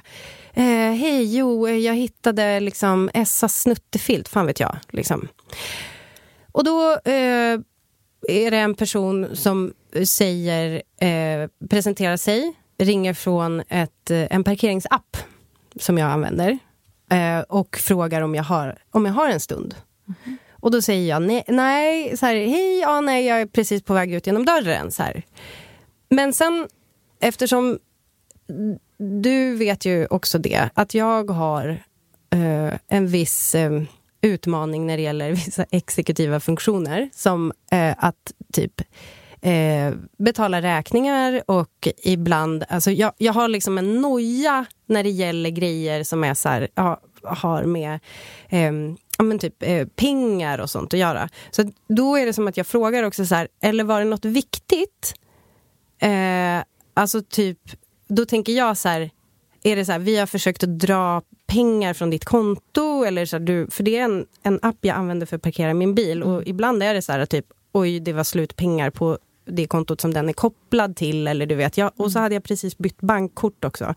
eh, hej jo, eh, jag hittade liksom Essas snuttefilt, fan vet jag. Liksom. Och då eh, är det en person som säger, eh, presenterar sig, ringer från ett, eh, en parkeringsapp som jag använder eh, och frågar om jag har, om jag har en stund. Och då säger jag nej, nej så här, hej, ja, nej, jag är precis på väg ut genom dörren. Så här. Men sen, eftersom du vet ju också det, att jag har eh, en viss eh, utmaning när det gäller vissa exekutiva funktioner. Som eh, att typ eh, betala räkningar och ibland... Alltså jag, jag har liksom en noja när det gäller grejer som är så här, ja, har med eh, ja, men typ, eh, pengar och sånt att göra. Så då är det som att jag frågar också så här, eller var det något viktigt? Eh, alltså typ, då tänker jag så här, är det så här, vi har försökt att dra pengar från ditt konto? Eller så här, du, för det är en, en app jag använder för att parkera min bil. Och ibland är det så här, typ, oj, det var slut pengar på det kontot som den är kopplad till. Eller du vet, jag, och så hade jag precis bytt bankkort också.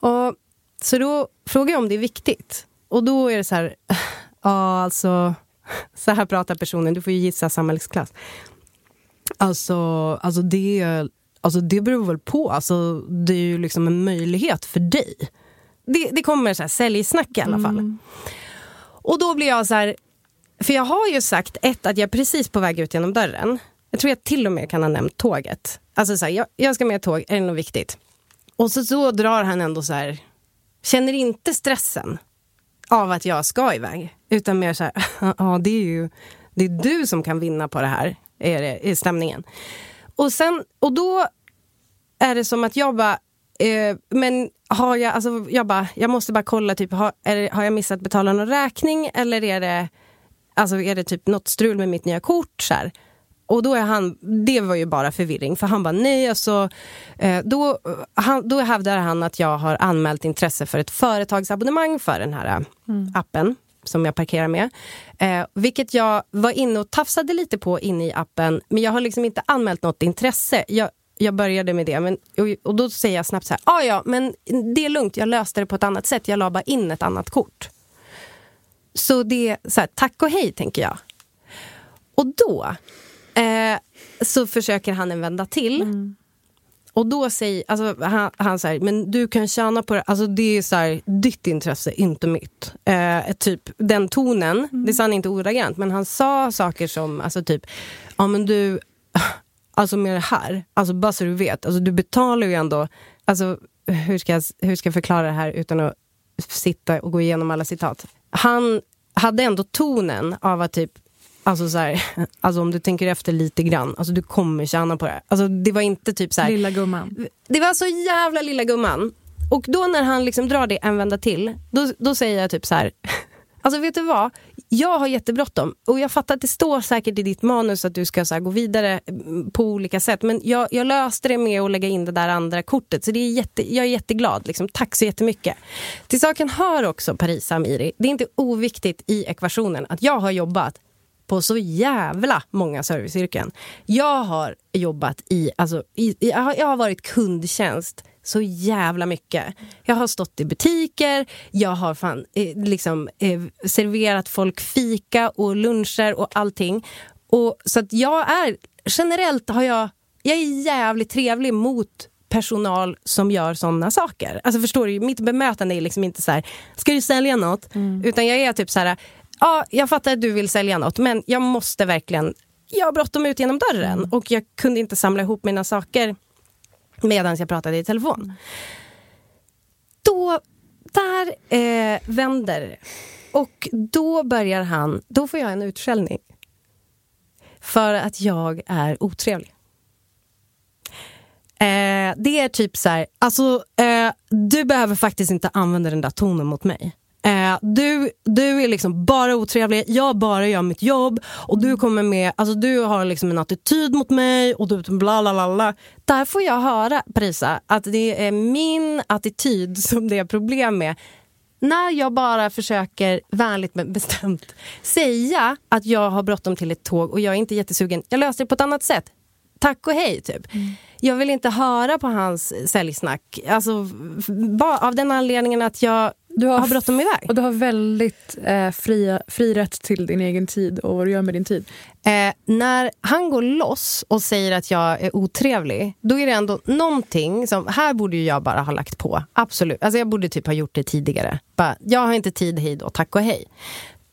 Och, så då frågar jag om det är viktigt. Och då är det så här, ja alltså, så här pratar personen, du får ju gissa samhällsklass. Alltså, alltså, det, alltså det beror väl på, alltså, det är ju liksom en möjlighet för dig. Det, det kommer så här säljsnack i alla fall. Och då blir jag så här, för jag har ju sagt ett, att jag är precis på väg ut genom dörren. Jag tror jag till och med kan ha nämnt tåget. Alltså så här, jag, jag ska med tåg, är det något viktigt? Och så, så drar han ändå så här känner inte stressen av att jag ska iväg. Utan mer så här, ja det är ju det är du som kan vinna på det här, är, det, är stämningen. Och, sen, och då är det som att jag bara, eh, men har jag, alltså jag bara, jag måste bara kolla, typ, har, är, har jag missat betala någon räkning eller är det, alltså är det typ något strul med mitt nya kort? Så här. Och då är han, det var ju bara förvirring, för han bara nej, alltså, eh, då, han, då hävdar han att jag har anmält intresse för ett företagsabonnemang för den här mm. appen som jag parkerar med. Eh, vilket jag var inne och tafsade lite på inne i appen, men jag har liksom inte anmält något intresse. Jag, jag började med det, men, och, och då säger jag snabbt så här, ah, ja, men det är lugnt, jag löste det på ett annat sätt, jag la bara in ett annat kort. Så det är så här, tack och hej, tänker jag. Och då eh, så försöker han en vända till. Mm. Och då säger alltså, han, han så men du kan tjäna på det. Alltså det är så här, ditt intresse, inte mitt. Eh, typ den tonen, mm. det sa han inte ordagrant, men han sa saker som, alltså typ, ja men du, alltså med det här, alltså bara så du vet, alltså du betalar ju ändå, alltså hur ska jag, hur ska jag förklara det här utan att sitta och gå igenom alla citat. Han hade ändå tonen av att typ Alltså, så här, alltså om du tänker efter lite grann, alltså du kommer tjäna på det. Alltså det var inte typ så här, Lilla gumman. Det var så jävla lilla gumman. Och då när han liksom drar det en vända till, då, då säger jag typ så här. Alltså vet du vad? Jag har jättebråttom och jag fattar att det står säkert i ditt manus att du ska så gå vidare mm, på olika sätt. Men jag, jag, löste det med att lägga in det där andra kortet. Så det är jätte, jag är jätteglad. Liksom. Tack så jättemycket. Till saken hör också Parisa Amiri. Det är inte oviktigt i ekvationen att jag har jobbat på så jävla många serviceyrken. Jag har jobbat i, alltså, i, jag, har, jag har varit kundtjänst så jävla mycket. Jag har stått i butiker, jag har fan, eh, liksom, eh, serverat folk fika och luncher och allting. Och, så att jag är, generellt har jag, jag är jävligt trevlig mot personal som gör såna saker. Alltså förstår du, mitt bemötande är liksom inte så här, ska du sälja något? Mm. Utan jag är typ så här, ja, jag fattar att du vill sälja något, men jag måste verkligen, jag har bråttom ut genom dörren mm. och jag kunde inte samla ihop mina saker medan jag pratade i telefon. Då, där eh, vänder och då börjar han, då får jag en utskällning. För att jag är otrevlig. Eh, det är typ så här, alltså eh, du behöver faktiskt inte använda den där tonen mot mig. Eh, du, du är liksom bara otrevlig, jag bara gör mitt jobb och du kommer med, alltså du har liksom en attityd mot mig och du bla bla bla. bla. Där får jag höra, Parisa, att det är min attityd som det är problem med. När jag bara försöker vänligt men bestämt säga att jag har bråttom till ett tåg och jag är inte jättesugen, jag löser det på ett annat sätt. Tack och hej, typ. Mm. Jag vill inte höra på hans säljsnack. Alltså, av den anledningen att jag du har, har bråttom iväg. Och du har väldigt eh, fri, fri rätt till din egen tid och vad du gör med din tid. Eh, när han går loss och säger att jag är otrevlig, då är det ändå någonting som, här borde jag bara ha lagt på. Absolut. Alltså jag borde typ ha gjort det tidigare. Bara, jag har inte tid, hej då, tack och hej.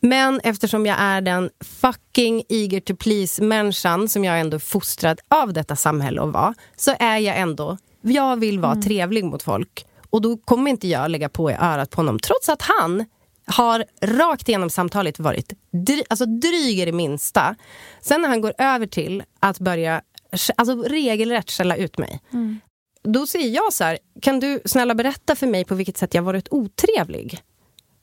Men eftersom jag är den fucking eager to please-människan som jag ändå är fostrad av detta samhälle att vara, så är jag ändå, jag vill vara mm. trevlig mot folk. Och då kommer inte jag lägga på i örat på honom. Trots att han har rakt igenom samtalet varit dry, alltså dryg i det minsta. Sen när han går över till att börja alltså regelrätt skälla ut mig. Mm. Då säger jag så här, kan du snälla berätta för mig på vilket sätt jag varit otrevlig?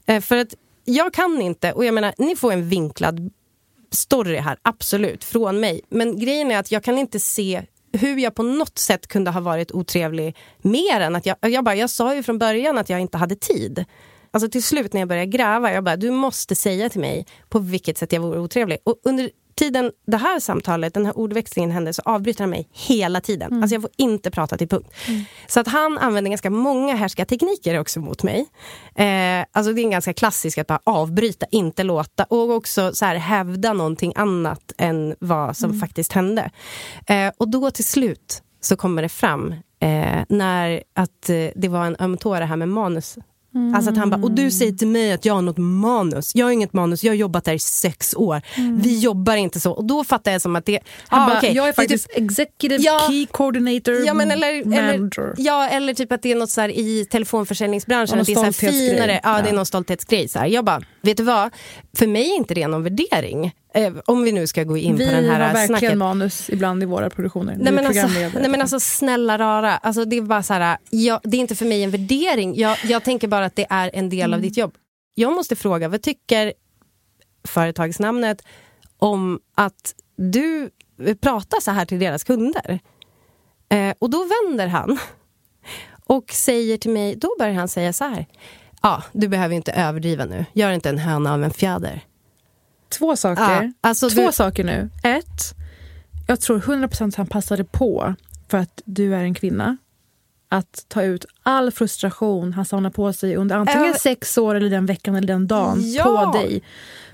Eh, för att jag kan inte, och jag menar, ni får en vinklad story här, absolut, från mig. Men grejen är att jag kan inte se hur jag på något sätt kunde ha varit otrevlig mer än att jag, jag bara, jag sa ju från början att jag inte hade tid. Alltså till slut när jag började gräva, jag bara, du måste säga till mig på vilket sätt jag vore otrevlig. Och under tiden det här samtalet, den här ordväxlingen hände så avbryter han mig hela tiden. Mm. Alltså jag får inte prata till punkt. Mm. Så att han använder ganska många härskartekniker också mot mig. Eh, alltså det är en ganska klassisk att bara avbryta, inte låta och också så här, hävda någonting annat än vad som mm. faktiskt hände. Eh, och då till slut så kommer det fram eh, när att eh, det var en öm tå det här med manus Mm. Alltså att han bara, och du säger till mig att jag har något manus. Jag har inget manus, jag har jobbat där i sex år. Mm. Vi jobbar inte så. Och då fattar jag som att det... Han ah, bara, okej. jag är Det faktiskt typ- executive Ja. key coordinator Ja, men eller, eller, manager. ja, eller typ att det är något så här i telefonförsäljningsbranschen. Ja, att det är så finare. Ja, det är Ja. någon stolthetsgrej. Så här. Jag bara, vet du vad? För mig är inte det någon värdering. Eh, om vi nu ska gå in Vi på den här har verkligen snacket. manus ibland i våra produktioner. Nej Vi men, alltså, nej men alltså snälla rara, alltså, det är bara så här, jag, det är inte för mig en värdering. Jag, jag tänker bara att det är en del Mm. av ditt jobb. Jag måste fråga, vad tycker företagsnamnet om att du pratar så här till deras kunder? Eh, och då vänder han och säger till mig, då börjar han säga så här. Ja, du behöver inte överdriva nu. Gör inte en höna av en fjäder. Två saker. Ja, alltså Två du- saker nu. Ett, jag tror 100% att han passade på för att du är en kvinna. Att ta ut all frustration han samlar på sig under antingen Ö- sex år eller den veckan eller den dagen Ja. på dig.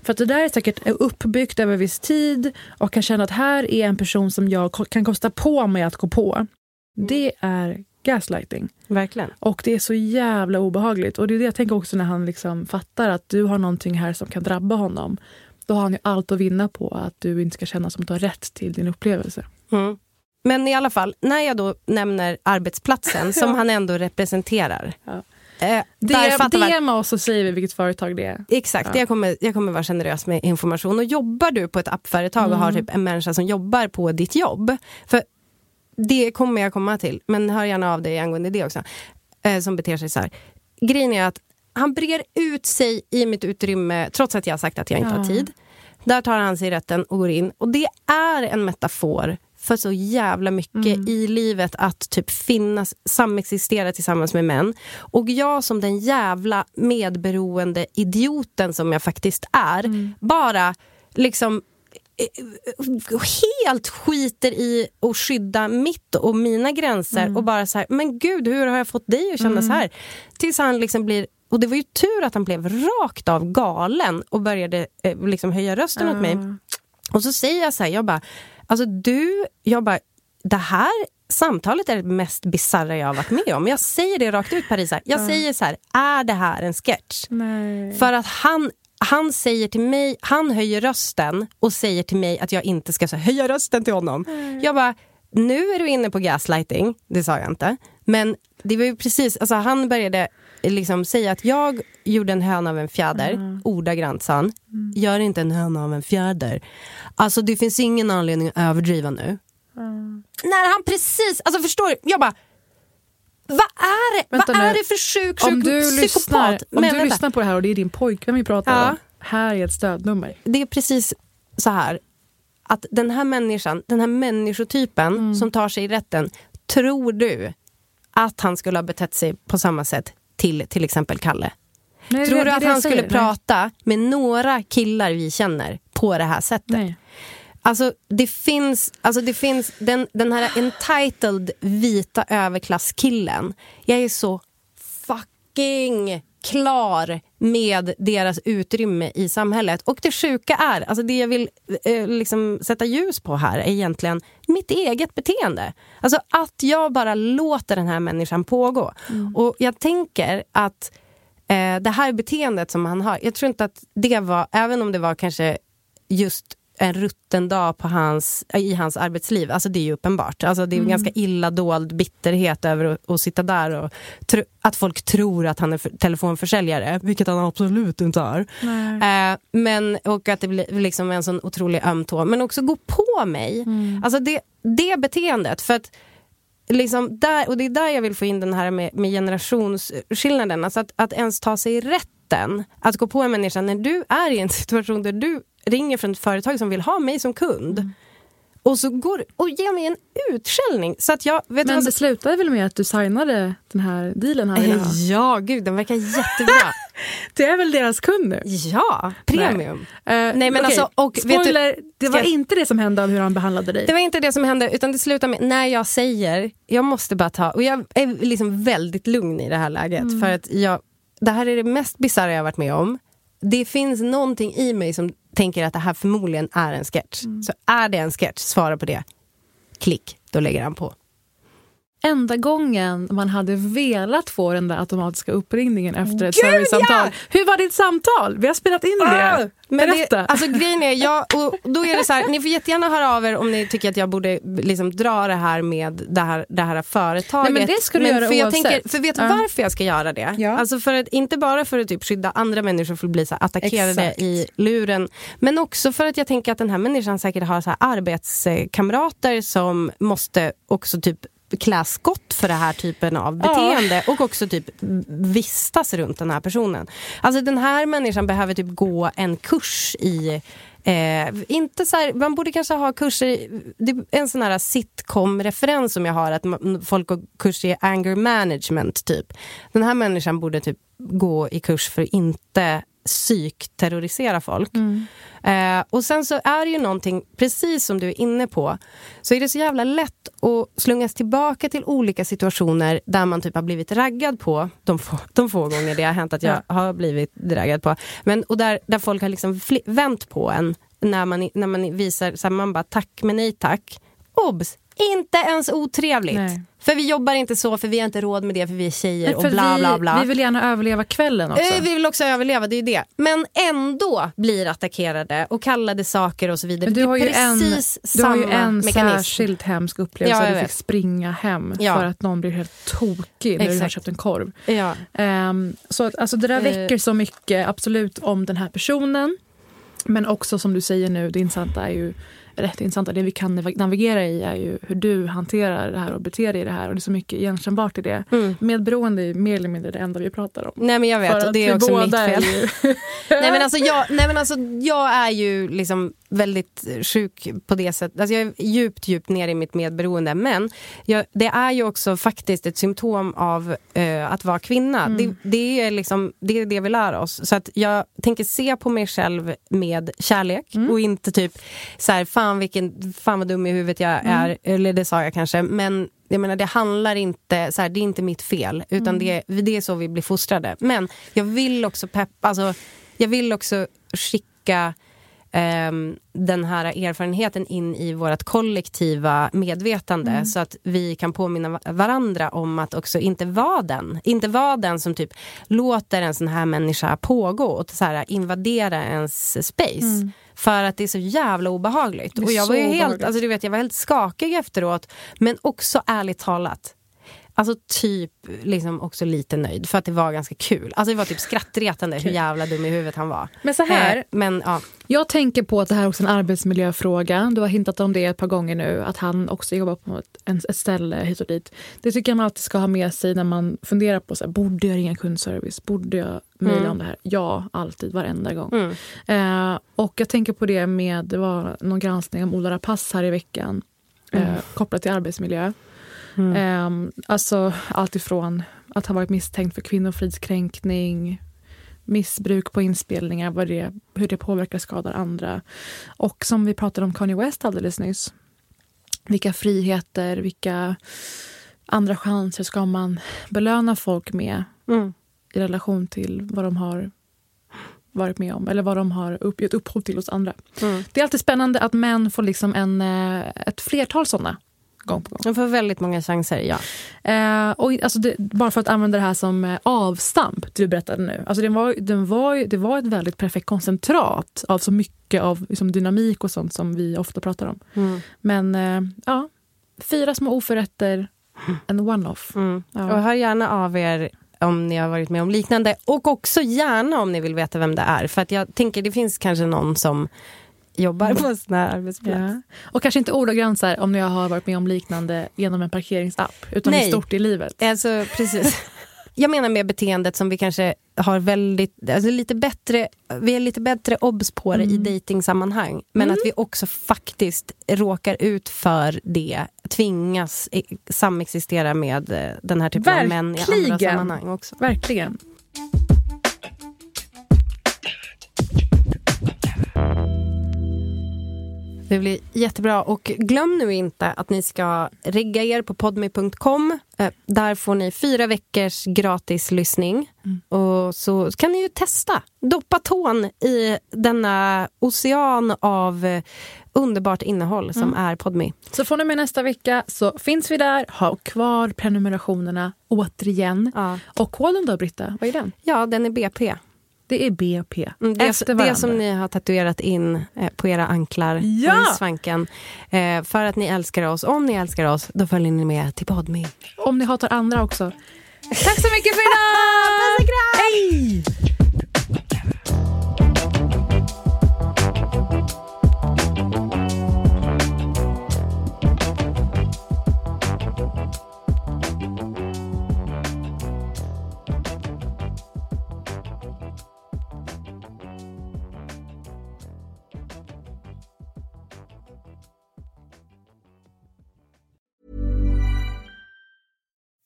För att det där är säkert uppbyggt över viss tid och kan känna att här är en person som jag kan kosta på mig att gå på. Det är gaslighting. Verkligen. Och det är så jävla obehagligt. Och det är det jag tänker också när han liksom fattar att du har någonting här som kan drabba honom. Då har han ju allt att vinna på att du inte ska känna som att du har rätt till din upplevelse. Mm. Men i alla fall, när jag då nämner arbetsplatsen som han ändå representerar. Eh, fattar man- DM oss och säger vi vilket företag det är. Exakt, Ja. jag, kommer, jag kommer vara generös med information. Och jobbar du på ett appföretag och har Mm. typ en människa som jobbar på ditt jobb. För det kommer jag komma till, men hör gärna av dig angående det också. Eh, som beter sig så här. Grejen är att han brer ut sig i mitt utrymme trots att jag har sagt att jag inte har Ja. tid. Där tar han sig rätten och går in. Och det är en metafor för så jävla mycket Mm. i livet att typ finnas, samexistera tillsammans med män. Och jag som den jävla medberoende idioten som jag faktiskt är, Mm. bara liksom eh, helt skiter i att skydda mitt och mina gränser och bara så här, men gud hur har jag fått dig att känna Mm. så här? Tills han liksom blir och det var ju tur att han blev rakt av galen och började eh, liksom höja rösten åt mig. Och så säger jag så här, jag bara, alltså du, jag bara, det här samtalet är det mest bisarra jag har varit med om. Jag säger det rakt ut Parisa. Jag Ja. säger så här, är det här en sketch? Nej. För att han, han säger till mig, han höjer rösten och säger till mig att jag inte ska så höja rösten till honom. Jag bara, nu är du inne på gaslighting, det sa jag inte. Men det var ju precis, alltså han började liksom säga att jag gjorde en höna av en fjäder, ordagrant sa han. Gör inte en höna av en fjäder. Alltså det finns ingen anledning att överdriva nu. När han precis, alltså förstår du? Jag bara, vad är det, Vänta vad nu. är det för sjuk, sjuk Om du, lyssnar, psykopat? om Men du vänta. lyssnar på det här och det är din pojkvän vi pratar Ja. om. Här är ett stödnummer. det är precis så här att den här människan, den här människotypen Mm. som tar sig i rätten, tror du att han skulle ha betett sig på samma sätt till till exempel Kalle? Nej, tror det- du att han skulle prata med några killar vi känner på det här sättet? Nej. Alltså det finns, alltså det finns den, den här entitled vita överklasskillen. Jag är så fucking klar med deras utrymme i samhället. Och det sjuka är, alltså det jag vill eh, liksom sätta ljus på här är egentligen mitt eget beteende. Alltså att jag bara låter den här människan pågå. Och jag tänker att eh, det här beteendet som han har, jag tror inte att det var, även om det var kanske just en rutten dag på hans, i hans arbetsliv. Alltså det är ju uppenbart. Alltså det är Mm. ganska illa dold bitterhet över att, att sitta där och tro, att folk tror att han är för, telefonförsäljare, vilket han absolut inte är. Eh, men, och att det blir liksom en sån otrolig öm tå. Men också gå på mig. Mm. Alltså det, det beteendet. För att liksom där, och det är där jag vill få in den här med, med generationsskillnaden. Alltså att, att ens ta sig rätten att gå på en människa när du är i en situation där du ringer från ett företag som vill ha mig som kund. Mm. Och så går och ger mig en utskällning. Så att jag, vet Men vad, det slutade väl med att du signade den här dealen han ville ha? Ja, gud den verkar jättebra. det är väl deras kund nu? Ja, premium. Nej, Nej, men alltså, och vet du- Spoiler, det var Ska- inte det som hände av hur han behandlade dig. Det var inte det som hände, utan det slutar med när jag säger, jag måste bara ta, och jag är liksom väldigt lugn i det här läget, Mm. för att jag, det här är det mest bisarra jag har varit med om. Det finns någonting i mig som tänker att det här förmodligen är en sketch. Mm. Så är det en sketch, svara på det. Klick, då lägger han på. Enda gången man hade velat få den där automatiska uppringningen efter ett Gud, servicesamtal. ja! Hur var ditt samtal? Vi har spelat in det. Ah! Men Berätta. det, alltså grejen är, jag, och då är det så här, ni får jättegärna höra av er om ni tycker att jag borde liksom dra det här med det här, det här företaget. Nej, men det ska du göra för jag oavsett. tänker, För vet du Ja. varför jag ska göra det? Ja. Alltså för att, inte bara för att typ skydda andra människor från att bli så här attackerade Exakt. i luren. Men också för att jag tänker att den här människan säkert har så här arbetskamrater som måste också typ klä skott för den här typen av Ja. beteende och också typ vistas runt den här personen. Alltså den här människan behöver typ gå en kurs i Eh, inte så här, man borde kanske ha kurser, det är en sån här sitcom-referens som jag har, att man, folk går kurs i anger management typ. Den här människan borde typ gå i kurs för att inte psykterrorisera folk. Eh, och sen så är det ju någonting, precis som du är inne på, så är det så jävla lätt att slungas tillbaka till olika situationer där man typ har blivit raggad på, de få, de få gånger det har hänt att jag har blivit raggad på, men, och där, där folk har liksom vänt på en när man, när man visar, så här, man bara tack men nej tack. Obs! Inte ens otrevligt. Nej. För vi jobbar inte så, för vi har inte råd med det, för vi är tjejer Nej, och bla vi, bla bla. Vi vill gärna överleva kvällen också. Eh, Vi vill också överleva, det är ju det. Men ändå blir attackerade och kallade saker och så vidare. Men du har ju en, precis du har ju samma en mekanism. särskilt hemsk upplevelse. Ja, du fick vet. springa hem Ja. för att någon blir helt tokig när du har Exakt. köpt en korv. Ja. Ehm, så att, alltså, det där Eh. väcker så mycket, absolut, om den här personen. Men också som du säger nu, det intressanta är ju Rätt intressanta, det vi kan nav- navigera i är ju hur du hanterar det här och beter dig i det här. Och det är så mycket igenkännbart i det. Medberoende är mer eller mindre det enda vi pratar om. Nej men jag vet, det är också mitt fel. ju- nej, men alltså jag, nej men alltså jag är ju liksom väldigt sjuk på det sättet. Alltså jag är djupt, djupt ner i mitt medberoende. Men jag, det är ju också faktiskt ett symptom av eh, att vara kvinna. Mm. Det, det, är liksom, det är det vi lär oss. Så att jag tänker se på mig själv med kärlek Mm. och inte typ så här, fan, vilken, fan vad dum i huvudet jag Mm. är. Eller det sa jag kanske. Men jag menar, det handlar inte, så här, det är inte mitt fel. Utan Mm. det, det är så vi blir fostrade. Men jag vill också peppa, alltså, jag vill också skicka den här erfarenheten in i vårt kollektiva medvetande Mm. så att vi kan påminna va- varandra om att också inte vara den. Inte vara den som typ låter en sån här människa pågå och så här, invadera ens space. Mm. För att det är så jävla obehagligt. Och jag var helt, alltså du vet, jag var helt skakig efteråt. Men också ärligt talat, Alltså typ liksom också lite nöjd för att det var ganska kul. Alltså det var typ skrattretande hur jävla dum i huvudet han var. Men så här, Eh, men ja. Jag tänker på att det här är också en arbetsmiljöfråga. Du har hintat om det ett par gånger nu, att han också jobbar på ett, ett ställe hit och dit. Det tycker jag man alltid ska ha med sig när man funderar på så här, borde jag ringa kundservice? Borde jag mejla Mm. om det här? Ja, alltid, varenda gång. Mm. Eh, och jag tänker på det med, det var någon granskning om Ola Rapace här i veckan, eh, Mm. kopplat till arbetsmiljö. Mm. Eh, alltså allt ifrån att ha varit misstänkt för kvinnofridskränkning, missbruk på inspelningar, vad det, hur det påverkar och skadar andra. Och som vi pratade om Kanye West alldeles nyss. Vilka friheter, vilka andra chanser ska man belöna folk med Mm. i relation till vad de har varit med om eller vad de har upp, gett upphov till hos andra. Mm. Det är alltid spännande att män får liksom en, eh, ett flertal såna gång på gång. De får väldigt många chanser, ja. Eh, och alltså det, bara för att använda det här som eh, avstamp, du berättade nu. Alltså det, var, den var, det var ett väldigt perfekt koncentrat av så mycket av liksom, dynamik och sånt som vi ofta pratar om. Mm. Men eh, ja, fyra små oförrätter, en one-off. Mm. Ja. Och hör gärna av er om ni har varit med om liknande. Och också gärna om ni vill veta vem det är. För att jag tänker det finns kanske någon som jobbar på en sån här arbetsplats. Ja. Och kanske inte ordagrant så här, om jag har varit med om liknande genom en parkeringsapp, utan Nej. i stort i livet. Alltså, precis. Jag menar med beteendet som vi kanske har väldigt, alltså lite bättre, vi är lite bättre obs på det i Mm. dejtingsammanhang. Men att vi också faktiskt råkar ut för det, tvingas samexistera med eh, den här typen av män i andra Verkligen. sammanhang också. Verkligen. Det blir jättebra. Och glöm nu inte att ni ska regga er på podme.com. Eh, Där får ni fyra veckors gratis lyssning. Och så kan ni ju testa. Doppa tån i denna ocean av eh, underbart innehåll som Mm. är Podme. Så från och med nästa vecka så finns vi där. Ha kvar prenumerationerna återigen. Och koden då, Britta? Vad är den? Ja, den är BP. Det är BP. Mm, det, Efter det varandra. som ni har tatuerat in eh, på era anklar Ja! och i svanken. Eh, för att ni älskar oss. Om ni älskar oss, då följer ni med till Podme. Om ni hatar andra också. Tack så mycket för idag! Hej!